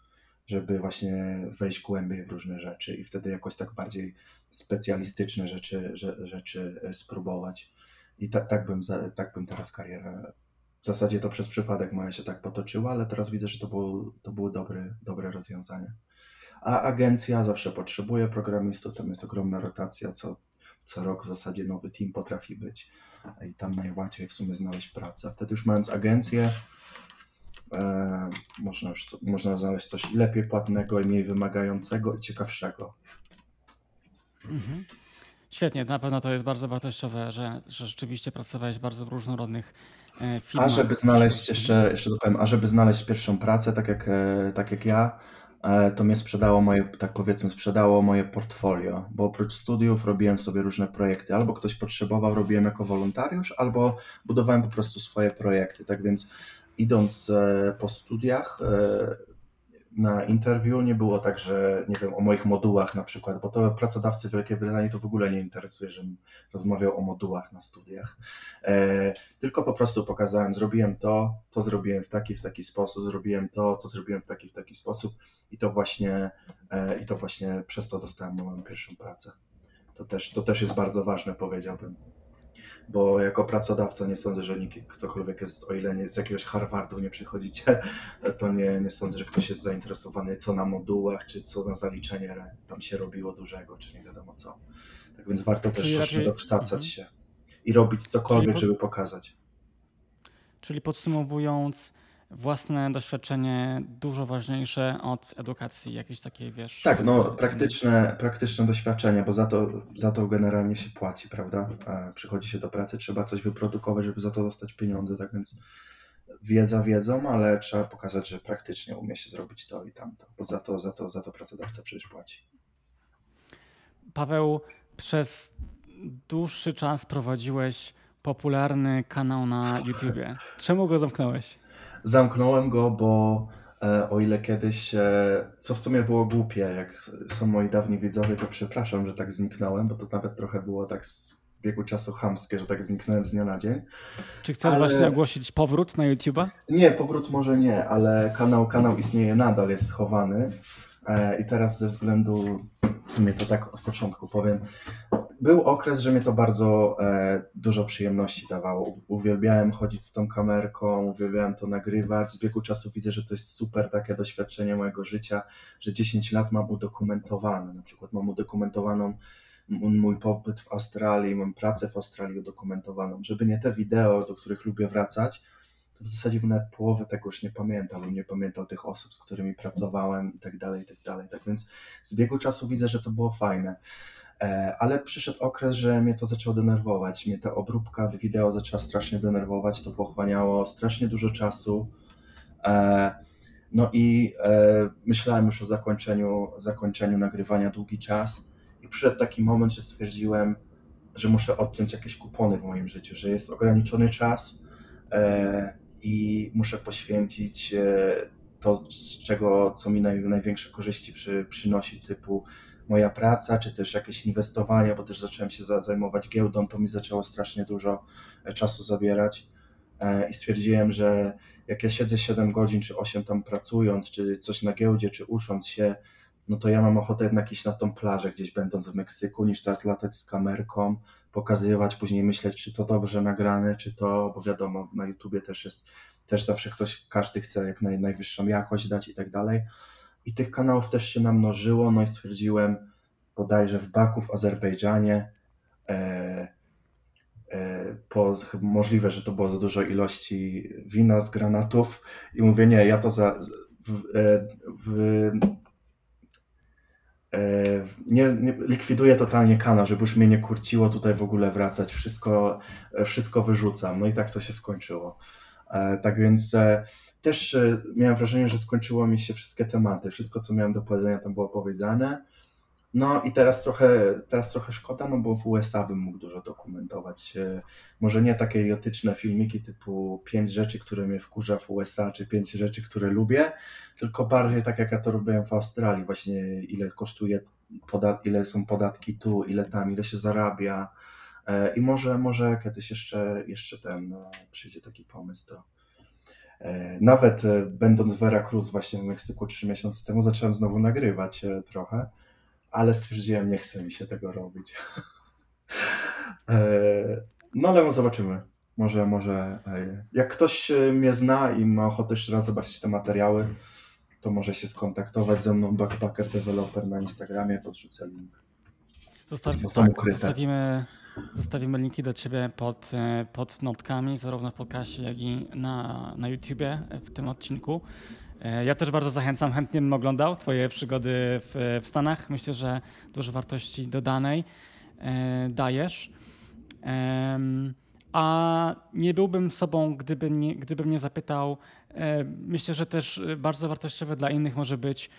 żeby właśnie wejść głębiej w różne rzeczy i wtedy jakoś tak bardziej specjalistyczne rzeczy, rzeczy e, spróbować. I tak, tak, bym, tak bym teraz karierę. W zasadzie to przez przypadek moja się tak potoczyła, ale teraz widzę, że to było, to było dobre, dobre rozwiązanie. A agencja zawsze potrzebuje programistów, tam jest ogromna rotacja, co, co rok w zasadzie nowy team potrafi być i tam najłatwiej w sumie znaleźć pracę. Wtedy już mając agencję, e, można, już, można znaleźć coś lepiej płatnego i mniej wymagającego i ciekawszego. Mhm. Świetnie, na pewno to jest bardzo wartościowe, że, że rzeczywiście pracowałeś bardzo w różnorodnych e, firmach. A żeby znaleźć, jeszcze, jeszcze dopowiem, a żeby znaleźć pierwszą pracę, tak jak, e, tak jak ja, E, to mnie sprzedało moje, tak powiedzmy, sprzedało moje portfolio, bo oprócz studiów robiłem sobie różne projekty. Albo ktoś potrzebował, robiłem jako wolontariusz, albo budowałem po prostu swoje projekty. Tak więc idąc po studiach, na interwiu nie było tak, że nie wiem, o moich modułach na przykład, bo to pracodawcy Wielkiej Brytanii to w ogóle nie interesuje, żebym rozmawiał o modułach na studiach. E, tylko po prostu pokazałem, zrobiłem to, to zrobiłem w taki, w taki sposób, zrobiłem to, to zrobiłem w taki, w taki sposób i to właśnie, e, i to właśnie przez to dostałem moją pierwszą pracę. To też, to też jest bardzo ważne, powiedziałbym. Bo jako pracodawca nie sądzę, że nikt, ktokolwiek jest, o ile nie z jakiegoś Harvardu nie przychodzicie, to nie, nie sądzę, że ktoś jest zainteresowany co na modułach, czy co na zaliczenie tam się robiło dużego, czy nie wiadomo co. Tak więc warto też raczej... dokształcać mhm. się i robić cokolwiek, po... żeby pokazać. Czyli podsumowując, własne doświadczenie dużo ważniejsze od edukacji, jakiejś takiej, wiesz... Tak, no praktyczne, praktyczne doświadczenie, bo za to, za to generalnie się płaci, prawda? Przychodzi się do pracy, trzeba coś wyprodukować, żeby za to dostać pieniądze, tak więc wiedza wiedzą, ale trzeba pokazać, że praktycznie umie się zrobić to i tamto, bo za to, za to, za to pracodawca przecież płaci. Paweł, przez dłuższy czas prowadziłeś popularny kanał na YouTubie. Czemu go zamknąłeś? Zamknąłem go, bo e, o ile kiedyś, e, co w sumie było głupie, jak są moi dawni widzowie, to przepraszam, że tak zniknąłem, bo to nawet trochę było tak z biegu czasu chamskie, że tak zniknąłem z dnia na dzień. Czy chcesz ale... właśnie ogłosić powrót na YouTube'a? Nie, powrót może nie, ale kanał, kanał istnieje nadal, jest schowany. E, I teraz ze względu, w sumie to tak od początku powiem, był okres, że mnie to bardzo e, dużo przyjemności dawało. Uwielbiałem chodzić z tą kamerką, uwielbiałem to nagrywać. Z biegu czasu widzę, że to jest super takie doświadczenie mojego życia, że 10 lat mam udokumentowane. Na przykład mam udokumentowaną mój pobyt w Australii, mam pracę w Australii udokumentowaną. Żeby nie te wideo, do których lubię wracać, to w zasadzie bym nawet połowę tego już nie pamiętał, bym nie pamiętał tych osób, z którymi pracowałem i tak dalej, i tak dalej. Tak więc z biegu czasu widzę, że to było fajne. E, ale przyszedł okres, że mnie to zaczęło denerwować. Mnie ta obróbka wideo zaczęła strasznie denerwować, to pochłaniało strasznie dużo czasu. E, no i e, myślałem już o zakończeniu, zakończeniu nagrywania długi czas i przyszedł taki moment, że stwierdziłem, że muszę odciąć jakieś kupony w moim życiu, że jest ograniczony czas i muszę poświęcić to, z czego, co mi naj, największe korzyści przy, przynosi, typu moja praca, czy też jakieś inwestowania, bo też zacząłem się zajmować giełdą, to mi zaczęło strasznie dużo e, czasu zabierać. E, i stwierdziłem, że jak ja siedzę 7 godzin czy 8 tam pracując, czy coś na giełdzie, czy ucząc się, no to ja mam ochotę jednak iść na tą plażę gdzieś będąc w Meksyku, niż teraz latać z kamerką, pokazywać, później myśleć, czy to dobrze nagrane, czy to, bo wiadomo, na YouTubie też jest, też zawsze ktoś, każdy chce jak naj, najwyższą jakość dać i tak dalej i tych kanałów też się namnożyło, no i stwierdziłem bodajże w Baku w Azerbejdżanie, e, e, po, możliwe, że to było za dużo ilości wina z granatów. I mówię, nie, ja to za, w, e, w, e, nie, nie, likwiduję totalnie kanał, żeby już mnie nie kurciło tutaj w ogóle wracać, wszystko, wszystko wyrzucam, no i tak to się skończyło. E, tak więc też e, miałem wrażenie, że skończyło mi się wszystkie tematy. Wszystko, co miałem do powiedzenia, tam było powiedziane. No i teraz trochę, teraz trochę szkoda, no bo w USA bym mógł dużo dokumentować. E, może nie takie idiotyczne filmiki typu pięć rzeczy, które mnie wkurza w USA, czy pięć rzeczy, które lubię, tylko bardziej tak jak ja to robiłem w Australii, właśnie ile kosztuje, podat ile są podatki tu, ile tam, ile się zarabia. E, I może, może kiedyś jeszcze, jeszcze ten no, przyjdzie taki pomysł, to nawet e, będąc w Veracruz właśnie w Meksyku trzy miesiące temu zacząłem znowu nagrywać e, trochę, ale stwierdziłem, nie chce mi się tego robić. No ale zobaczymy. Może, może jak ktoś mnie zna i ma ochotę jeszcze raz zobaczyć te materiały, to może się skontaktować ze mną Backpacker Developer na Instagramie, podrzucę link. Zostaw, tak, zostawimy, zostawimy linki do Ciebie pod, e, pod notkami, zarówno w podcastie, jak i na, na YouTubie w tym odcinku. E, ja też bardzo zachęcam, chętnie bym oglądał Twoje przygody w, w Stanach. Myślę, że dużo wartości dodanej e, dajesz. A nie byłbym sobą, gdyby nie, gdybym nie zapytał. Myślę, że też bardzo wartościowe dla innych może być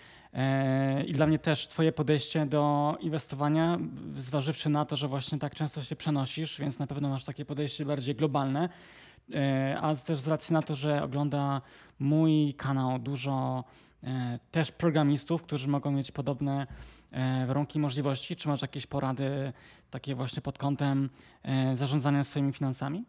I dla mnie też Twoje podejście do inwestowania, zważywszy na to, że właśnie tak często się przenosisz, więc na pewno masz takie podejście bardziej globalne, e, a też z racji na to, że ogląda mój kanał dużo e, też programistów, którzy mogą mieć podobne warunki i możliwości. Czy masz jakieś porady takie właśnie pod kątem zarządzania swoimi finansami?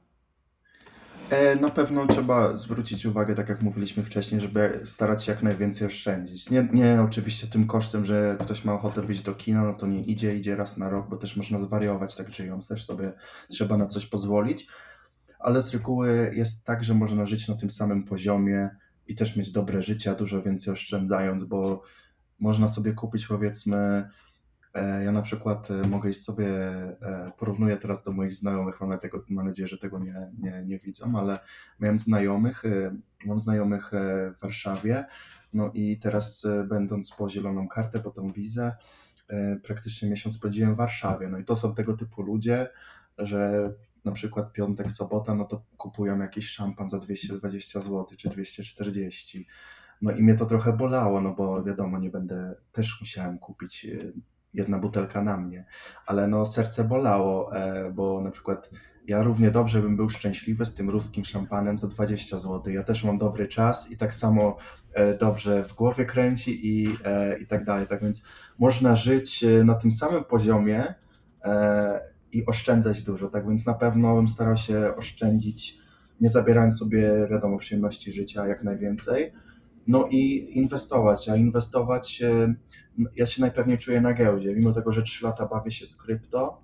E, Na pewno trzeba zwrócić uwagę, tak jak mówiliśmy wcześniej, żeby starać się jak najwięcej oszczędzić. Nie, nie oczywiście tym kosztem, że ktoś ma ochotę wyjść do kina, no to nie idzie, idzie raz na rok, bo też można zwariować tak żyjąc, też sobie trzeba na coś pozwolić, ale z reguły jest tak, że można żyć na tym samym poziomie i też mieć dobre życie, dużo więcej oszczędzając, bo można sobie kupić powiedzmy ja na przykład e, mogę iść sobie, e, porównuję teraz do moich znajomych, mam, tego, mam nadzieję, że tego nie, nie, nie widzą, ale miałem znajomych, mam znajomych w Warszawie, no i teraz będąc po zieloną kartę, po tą wizę, praktycznie miesiąc spędziłem w Warszawie, no i to są tego typu ludzie, że na przykład piątek, sobota, no to kupują jakiś szampan za 220 zł czy 240. No i mnie to trochę bolało, no bo wiadomo, nie będę, też musiałem kupić jedna butelka na mnie, ale no serce bolało, e, bo na przykład ja równie dobrze bym był szczęśliwy z tym ruskim szampanem za 20 zł. Ja też mam dobry czas i tak samo e, dobrze w głowie kręci i, e, i tak dalej. Tak więc można żyć na tym samym poziomie i oszczędzać dużo. Tak więc na pewno bym starał się oszczędzić, nie zabierając sobie, wiadomo, przyjemności życia jak najwięcej no i inwestować, a inwestować, e, ja się najpewniej czuję na giełdzie, mimo tego, że 3 lata bawię się z krypto,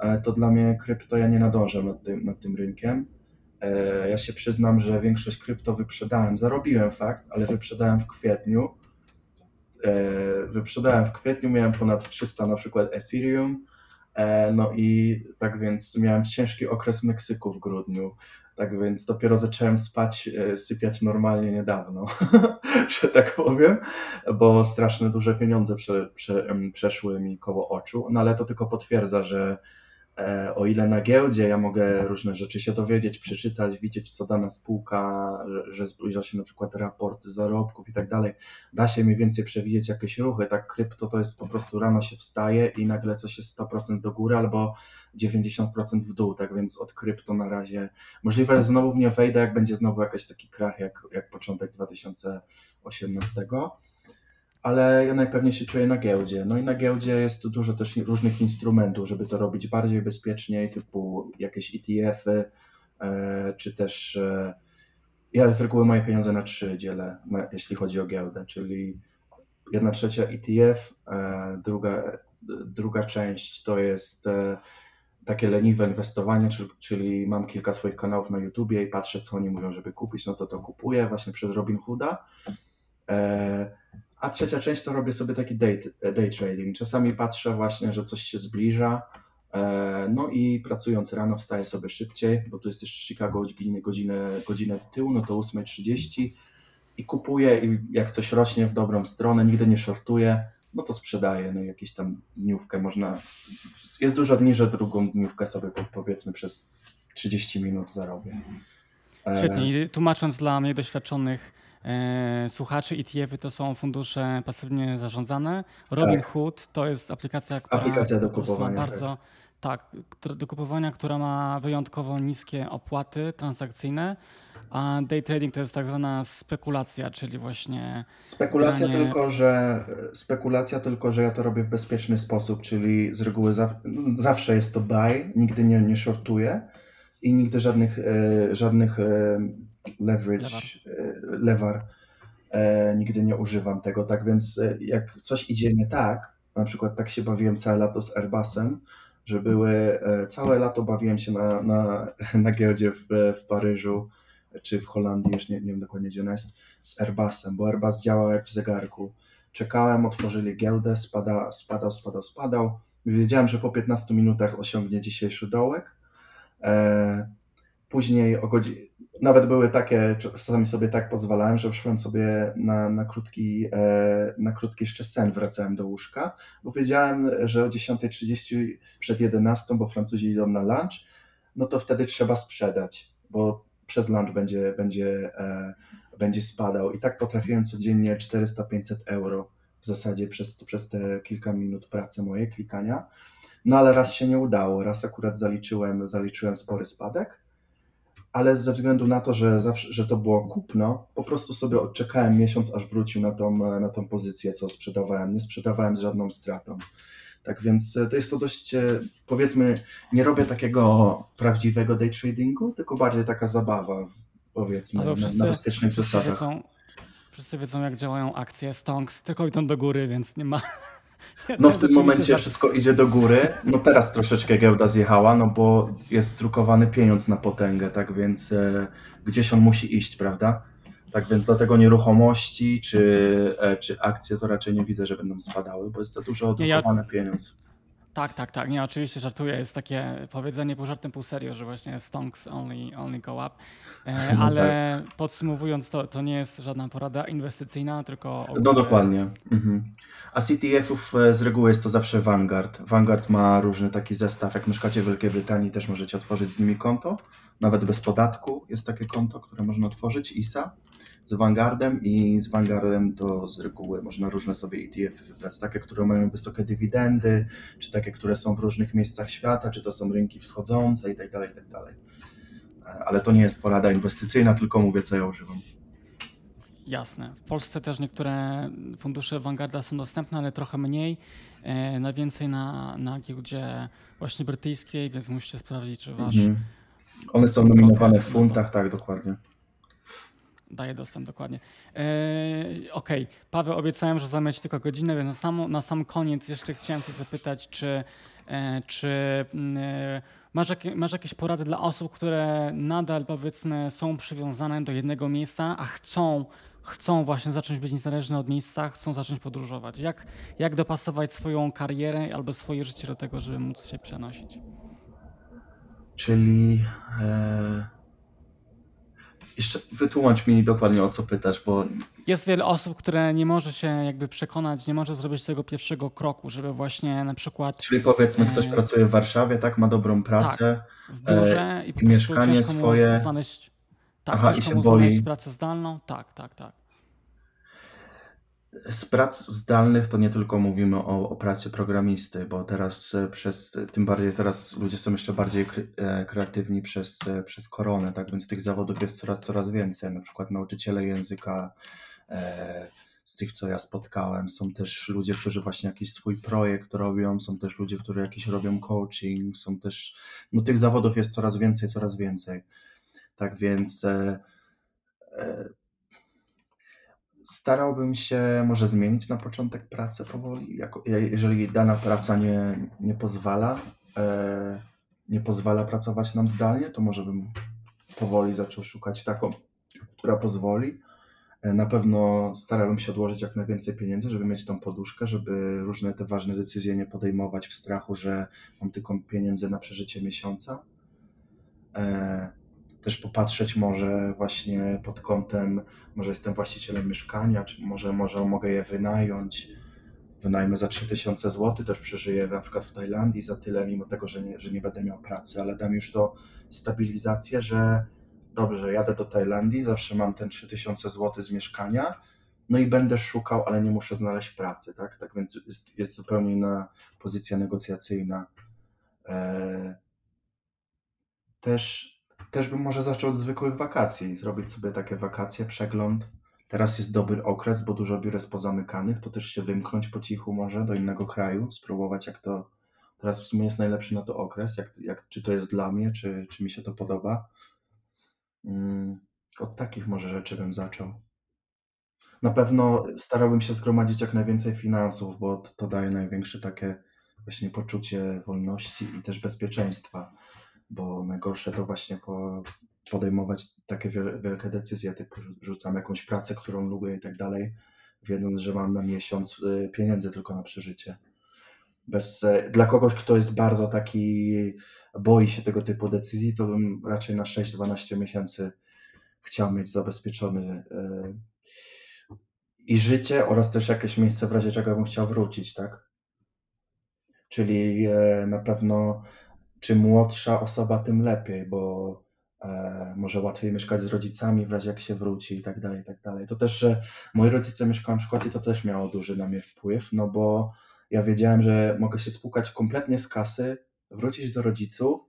e, to dla mnie krypto, ja nie nadążam nad tym, nad tym rynkiem. E, ja się przyznam, że większość krypto wyprzedałem, zarobiłem fakt, ale wyprzedałem w kwietniu. Wyprzedałem w kwietniu, miałem ponad 300 na przykład Ethereum, no i tak więc miałem ciężki okres w Meksyku w grudniu. Tak więc dopiero zacząłem spać, e, sypiać normalnie niedawno, że tak powiem, bo straszne duże pieniądze prze, prze, przeszły mi koło oczu. No ale to tylko potwierdza, że o ile na giełdzie ja mogę różne rzeczy się dowiedzieć, przeczytać, widzieć, co dana spółka, że, że zbliża się na przykład raport zarobków i tak dalej, da się mniej więcej przewidzieć jakieś ruchy. Tak, krypto to jest po prostu rano się wstaje i nagle coś jest 100% do góry albo 90% w dół, tak? Więc od krypto na razie. Możliwe, że znowu w nie wejdę, jak będzie znowu jakiś taki krach jak, jak początek 2018 ale ja najpewniej się czuję na giełdzie. No i na giełdzie jest tu dużo też różnych instrumentów, żeby to robić bardziej bezpieczniej, typu jakieś ETF-y, e, czy też e, ja z reguły moje pieniądze na trzy dzielę, jeśli chodzi o giełdę, czyli jedna trzecia ETF, e, druga, druga część to jest takie leniwe inwestowanie, czyli, mam kilka swoich kanałów na YouTubie i patrzę, co oni mówią, żeby kupić, no to to kupuję właśnie przez Robin Hooda. E, a trzecia część to robię sobie taki day, day trading. Czasami patrzę właśnie, że coś się zbliża, e, no i pracując rano wstaję sobie szybciej, bo tu jest jeszcze Chicago godzinę, godzinę, tyłu, no to 8.30 i kupuję i jak coś rośnie w dobrą stronę, nigdy nie shortuję, no to sprzedaję, no jakieś tam dniówkę można, jest dużo dni, że drugą dniówkę sobie powiedzmy przez 30 minut zarobię. Świetnie i tłumacząc dla mnie doświadczonych słuchaczy, ETF-y to są fundusze pasywnie zarządzane. Robin tak. Hood to jest aplikacja, która aplikacja do kupowania, bardzo tak tak, do kupowania, która ma wyjątkowo niskie opłaty transakcyjne, a day trading to jest tak zwana spekulacja, czyli właśnie. Spekulacja granie... tylko, że spekulacja tylko, że ja to robię w bezpieczny sposób, czyli z reguły zawsze jest to buy, nigdy nie, nie shortuję i nigdy żadnych, e, żadnych e, leverage, lewar, lewar e, nigdy nie używam tego. Tak więc jak coś idzie nie tak, na przykład tak się bawiłem całe lato z Airbusem, że były, e, całe lato bawiłem się na, na, na giełdzie w, w Paryżu czy w Holandii, już nie, nie wiem dokładnie gdzie ona jest, z Airbusem, bo Airbus działał jak w zegarku. Czekałem, otworzyli giełdę, spada, spadał, spadał, spadał. Wiedziałem, że po 15 minutach osiągnie dzisiejszy dołek. E, później o godzinie, nawet były takie, czasami sobie tak pozwalałem, że wszłem sobie na, na, krótki, e, na krótki jeszcze sen, wracałem do łóżka, bo wiedziałem, że o 10.30 przed 11, bo Francuzi idą na lunch, no to wtedy trzeba sprzedać, bo przez lunch będzie, będzie, e, będzie spadał. I tak potrafiłem codziennie 400-500 euro w zasadzie przez, przez te kilka minut pracy mojej, klikania. No ale raz się nie udało, raz akurat zaliczyłem, zaliczyłem spory spadek, ale ze względu na to, że, zawsze, że to było kupno, po prostu sobie odczekałem miesiąc, aż wrócił na tą, na tą pozycję, co sprzedawałem. Nie sprzedawałem z żadną stratą. Tak więc e, to jest to dość, e, powiedzmy, nie robię takiego prawdziwego day tradingu, tylko bardziej taka zabawa, powiedzmy, na, wszyscy, na wszyscy zasadach. wiedzą, wszyscy wiedzą, jak działają akcje stonks, tylko idą do góry, więc nie ma. No w tym momencie wszystko idzie do góry. No teraz troszeczkę giełda zjechała, no bo jest drukowany pieniądz na potęgę, tak więc e, gdzieś on musi iść, prawda? Tak więc dlatego nieruchomości czy, e, czy akcje to raczej nie widzę, że będą spadały, bo jest za dużo Nie, ja- pieniądz. Tak, tak, tak. Nie, oczywiście żartuję. Jest takie powiedzenie pół żartem, pół serio, że właśnie stonks only, only go up. E, No ale podsumowując, to, to nie jest żadna porada inwestycyjna, tylko No ogólnie- dokładnie. Mhm. A CTF-ów e, z reguły jest to zawsze Vanguard. Vanguard ma różny taki zestaw. Jak mieszkacie w Wielkiej Brytanii, też możecie otworzyć z nimi konto. Nawet bez podatku jest takie konto, które można otworzyć, ISA, z Vanguardem i z Vanguardem to z reguły można różne sobie ETF-y wybrać. Takie, które mają wysokie dywidendy, czy takie, które są w różnych miejscach świata, czy to są rynki wschodzące i tak dalej, i tak dalej. E, Ale to nie jest porada inwestycyjna, tylko mówię, co ja używam. Jasne. W Polsce też niektóre fundusze Vanguarda są dostępne, ale trochę mniej. E, Najwięcej na, na giełdzie właśnie brytyjskiej, więc musicie sprawdzić, czy wasz Mhm. One są nominowane w funtach, tak, dokładnie. Daje dostęp dokładnie. E, Okej, Paweł, obiecałem, że Ci tylko godzinę, więc na sam, na sam koniec jeszcze chciałem Cię zapytać, czy, e, czy mm, e, masz, masz jakieś porady dla osób, które nadal powiedzmy są przywiązane do jednego miejsca, a chcą, chcą właśnie zacząć być niezależne od miejsca, chcą zacząć podróżować. Jak, jak dopasować swoją karierę albo swoje życie do tego, żeby móc się przenosić? Czyli e... jeszcze wytłumacz mi dokładnie o co pytasz, bo Jest wiele osób, które nie może się jakby przekonać, nie może zrobić tego pierwszego kroku, żeby właśnie na przykład czyli powiedzmy ktoś E, pracuje w Warszawie, tak, ma dobrą pracę, w biurze i po i prostu mieszkanie swoje. znaleźć, tak, Aha, i się boi. znaleźć pracę zdalną. Tak, tak, tak. Z prac zdalnych to nie tylko mówimy o, o pracy programisty, bo teraz e, przez, tym bardziej teraz ludzie są jeszcze bardziej e, kreatywni przez, e, przez koronę, tak? Więc tych zawodów jest coraz, coraz więcej, na przykład nauczyciele języka, e, z tych co ja spotkałem, są też ludzie, którzy właśnie jakiś swój projekt robią, są też ludzie, którzy jakiś robią coaching, są też, no tych zawodów jest coraz więcej, coraz więcej, tak więc e, e, starałbym się może zmienić na początek pracę powoli, jako, je- jeżeli dana praca nie, nie pozwala, e, nie pozwala pracować nam zdalnie, to może bym powoli zaczął szukać taką, która pozwoli. E, Na pewno starałbym się odłożyć jak najwięcej pieniędzy, żeby mieć tą poduszkę, żeby różne te ważne decyzje nie podejmować w strachu, że mam tylko pieniędzy na przeżycie miesiąca. E, Też popatrzeć może właśnie pod kątem, może jestem właścicielem mieszkania, czy może, może mogę je wynająć. Wynajmę za 3000 zł, też przeżyję na przykład w Tajlandii za tyle, mimo tego, że nie, że nie będę miał pracy, ale dam już to stabilizację, że dobrze, jadę do Tajlandii, zawsze mam ten 3000 zł z mieszkania, no i będę szukał, ale nie muszę znaleźć pracy, tak? Tak więc jest, jest zupełnie inna pozycja negocjacyjna. E, Też, też bym może zaczął od zwykłych wakacji, zrobić sobie takie wakacje, przegląd. Teraz jest dobry okres, bo dużo biur jest pozamykanych, to też się wymknąć po cichu może do innego kraju, spróbować jak to, teraz w sumie jest najlepszy na to okres, jak, jak, czy to jest dla mnie, czy, czy mi się to podoba. Mm, Od takich może rzeczy bym zaczął. Na pewno starałbym się zgromadzić jak najwięcej finansów, bo to, to daje największe takie właśnie poczucie wolności i też bezpieczeństwa, bo najgorsze to właśnie po, podejmować takie wiel- wielkie decyzje, typu rzucam jakąś pracę, którą lubię i tak dalej, wiedząc, że mam na miesiąc y, pieniędzy tylko na przeżycie. Bez, e, dla kogoś, kto jest bardzo taki, boi się tego typu decyzji, to bym raczej na 6-12 miesięcy chciał mieć zabezpieczony e, i życie oraz też jakieś miejsce w razie czego bym chciał wrócić, tak? Czyli e, na pewno czym młodsza osoba, tym lepiej, bo e, może łatwiej mieszkać z rodzicami w razie jak się wróci i tak dalej, i tak dalej. To też, że moi rodzice mieszkają w Szkocji, to też miało duży na mnie wpływ, no bo ja wiedziałem, że mogę się spłukać kompletnie z kasy, wrócić do rodziców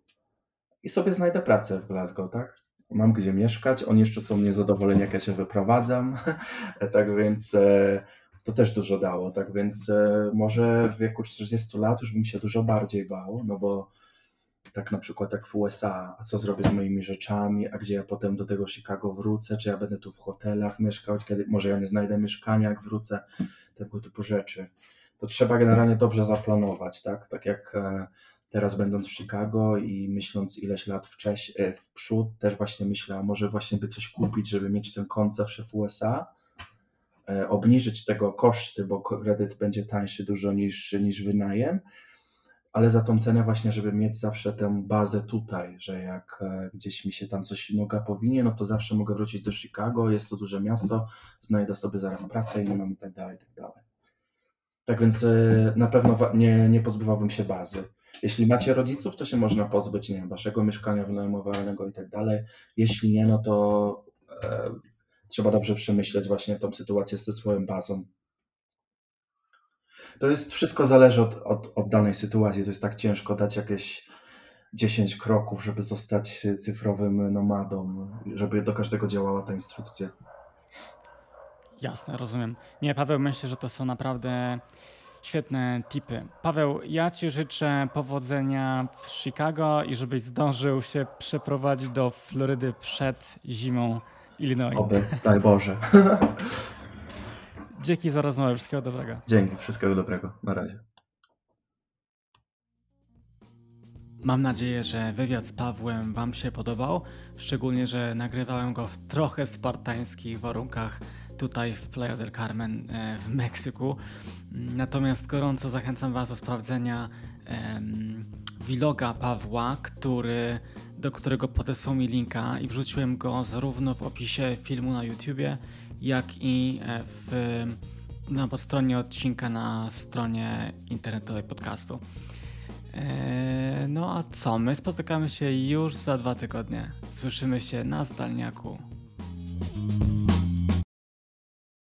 i sobie znajdę pracę w Glasgow, tak? Mam gdzie mieszkać, oni jeszcze są niezadowoleni, jak ja się wyprowadzam, tak więc e, to też dużo dało, tak więc e, może w wieku 40 lat już bym się dużo bardziej bał, no bo tak na przykład jak w USA, a co zrobię z moimi rzeczami, a gdzie ja potem do tego Chicago wrócę, czy ja będę tu w hotelach mieszkał, kiedy może ja nie znajdę mieszkania, jak wrócę, tego typu rzeczy. To trzeba generalnie dobrze zaplanować, tak? Tak jak e, teraz będąc w Chicago i myśląc ileś lat wcześniej, w przód, też właśnie myślę, może właśnie by coś kupić, żeby mieć ten kont zawsze w USA, e, obniżyć tego koszty, bo kredyt będzie tańszy dużo niż, niż wynajem, ale za tą cenę właśnie, żeby mieć zawsze tę bazę tutaj, że jak e, gdzieś mi się tam coś noga powinie, no to zawsze mogę wrócić do Chicago, jest to duże miasto, znajdę sobie zaraz pracę i mam i tak dalej, i tak dalej. Tak więc e, na pewno nie, nie pozbywałbym się bazy. Jeśli macie rodziców, to się można pozbyć, nie wiem, waszego mieszkania wynajmowanego i tak dalej. Jeśli nie, no to e, trzeba dobrze przemyśleć właśnie tą sytuację ze swoją bazą. To jest wszystko zależy od, od, od danej sytuacji. To jest tak ciężko dać jakieś 10 kroków, żeby zostać cyfrowym nomadą, żeby do każdego działała ta instrukcja. Jasne, rozumiem. Nie, Paweł, myślę, że to są naprawdę świetne tipy. Paweł, ja Ci życzę powodzenia w Chicago i żebyś zdążył się przeprowadzić do Florydy przed zimą Illinois. Oby, daj Boże. Dzięki za rozmowę. Wszystkiego dobrego. Dzięki, wszystkiego dobrego. Na razie. Mam nadzieję, że wywiad z Pawłem Wam się podobał, szczególnie, że nagrywałem go w trochę spartańskich warunkach tutaj w Playa del Carmen e, w Meksyku. Natomiast gorąco zachęcam Was do sprawdzenia um, vloga Pawła, który, do którego podesłał mi linka i wrzuciłem go zarówno w opisie filmu na YouTubie, jak i e, w, na podstronie odcinka na stronie internetowej podcastu. E, no a co? My spotykamy się już za dwa tygodnie. Słyszymy się na zdalniaku.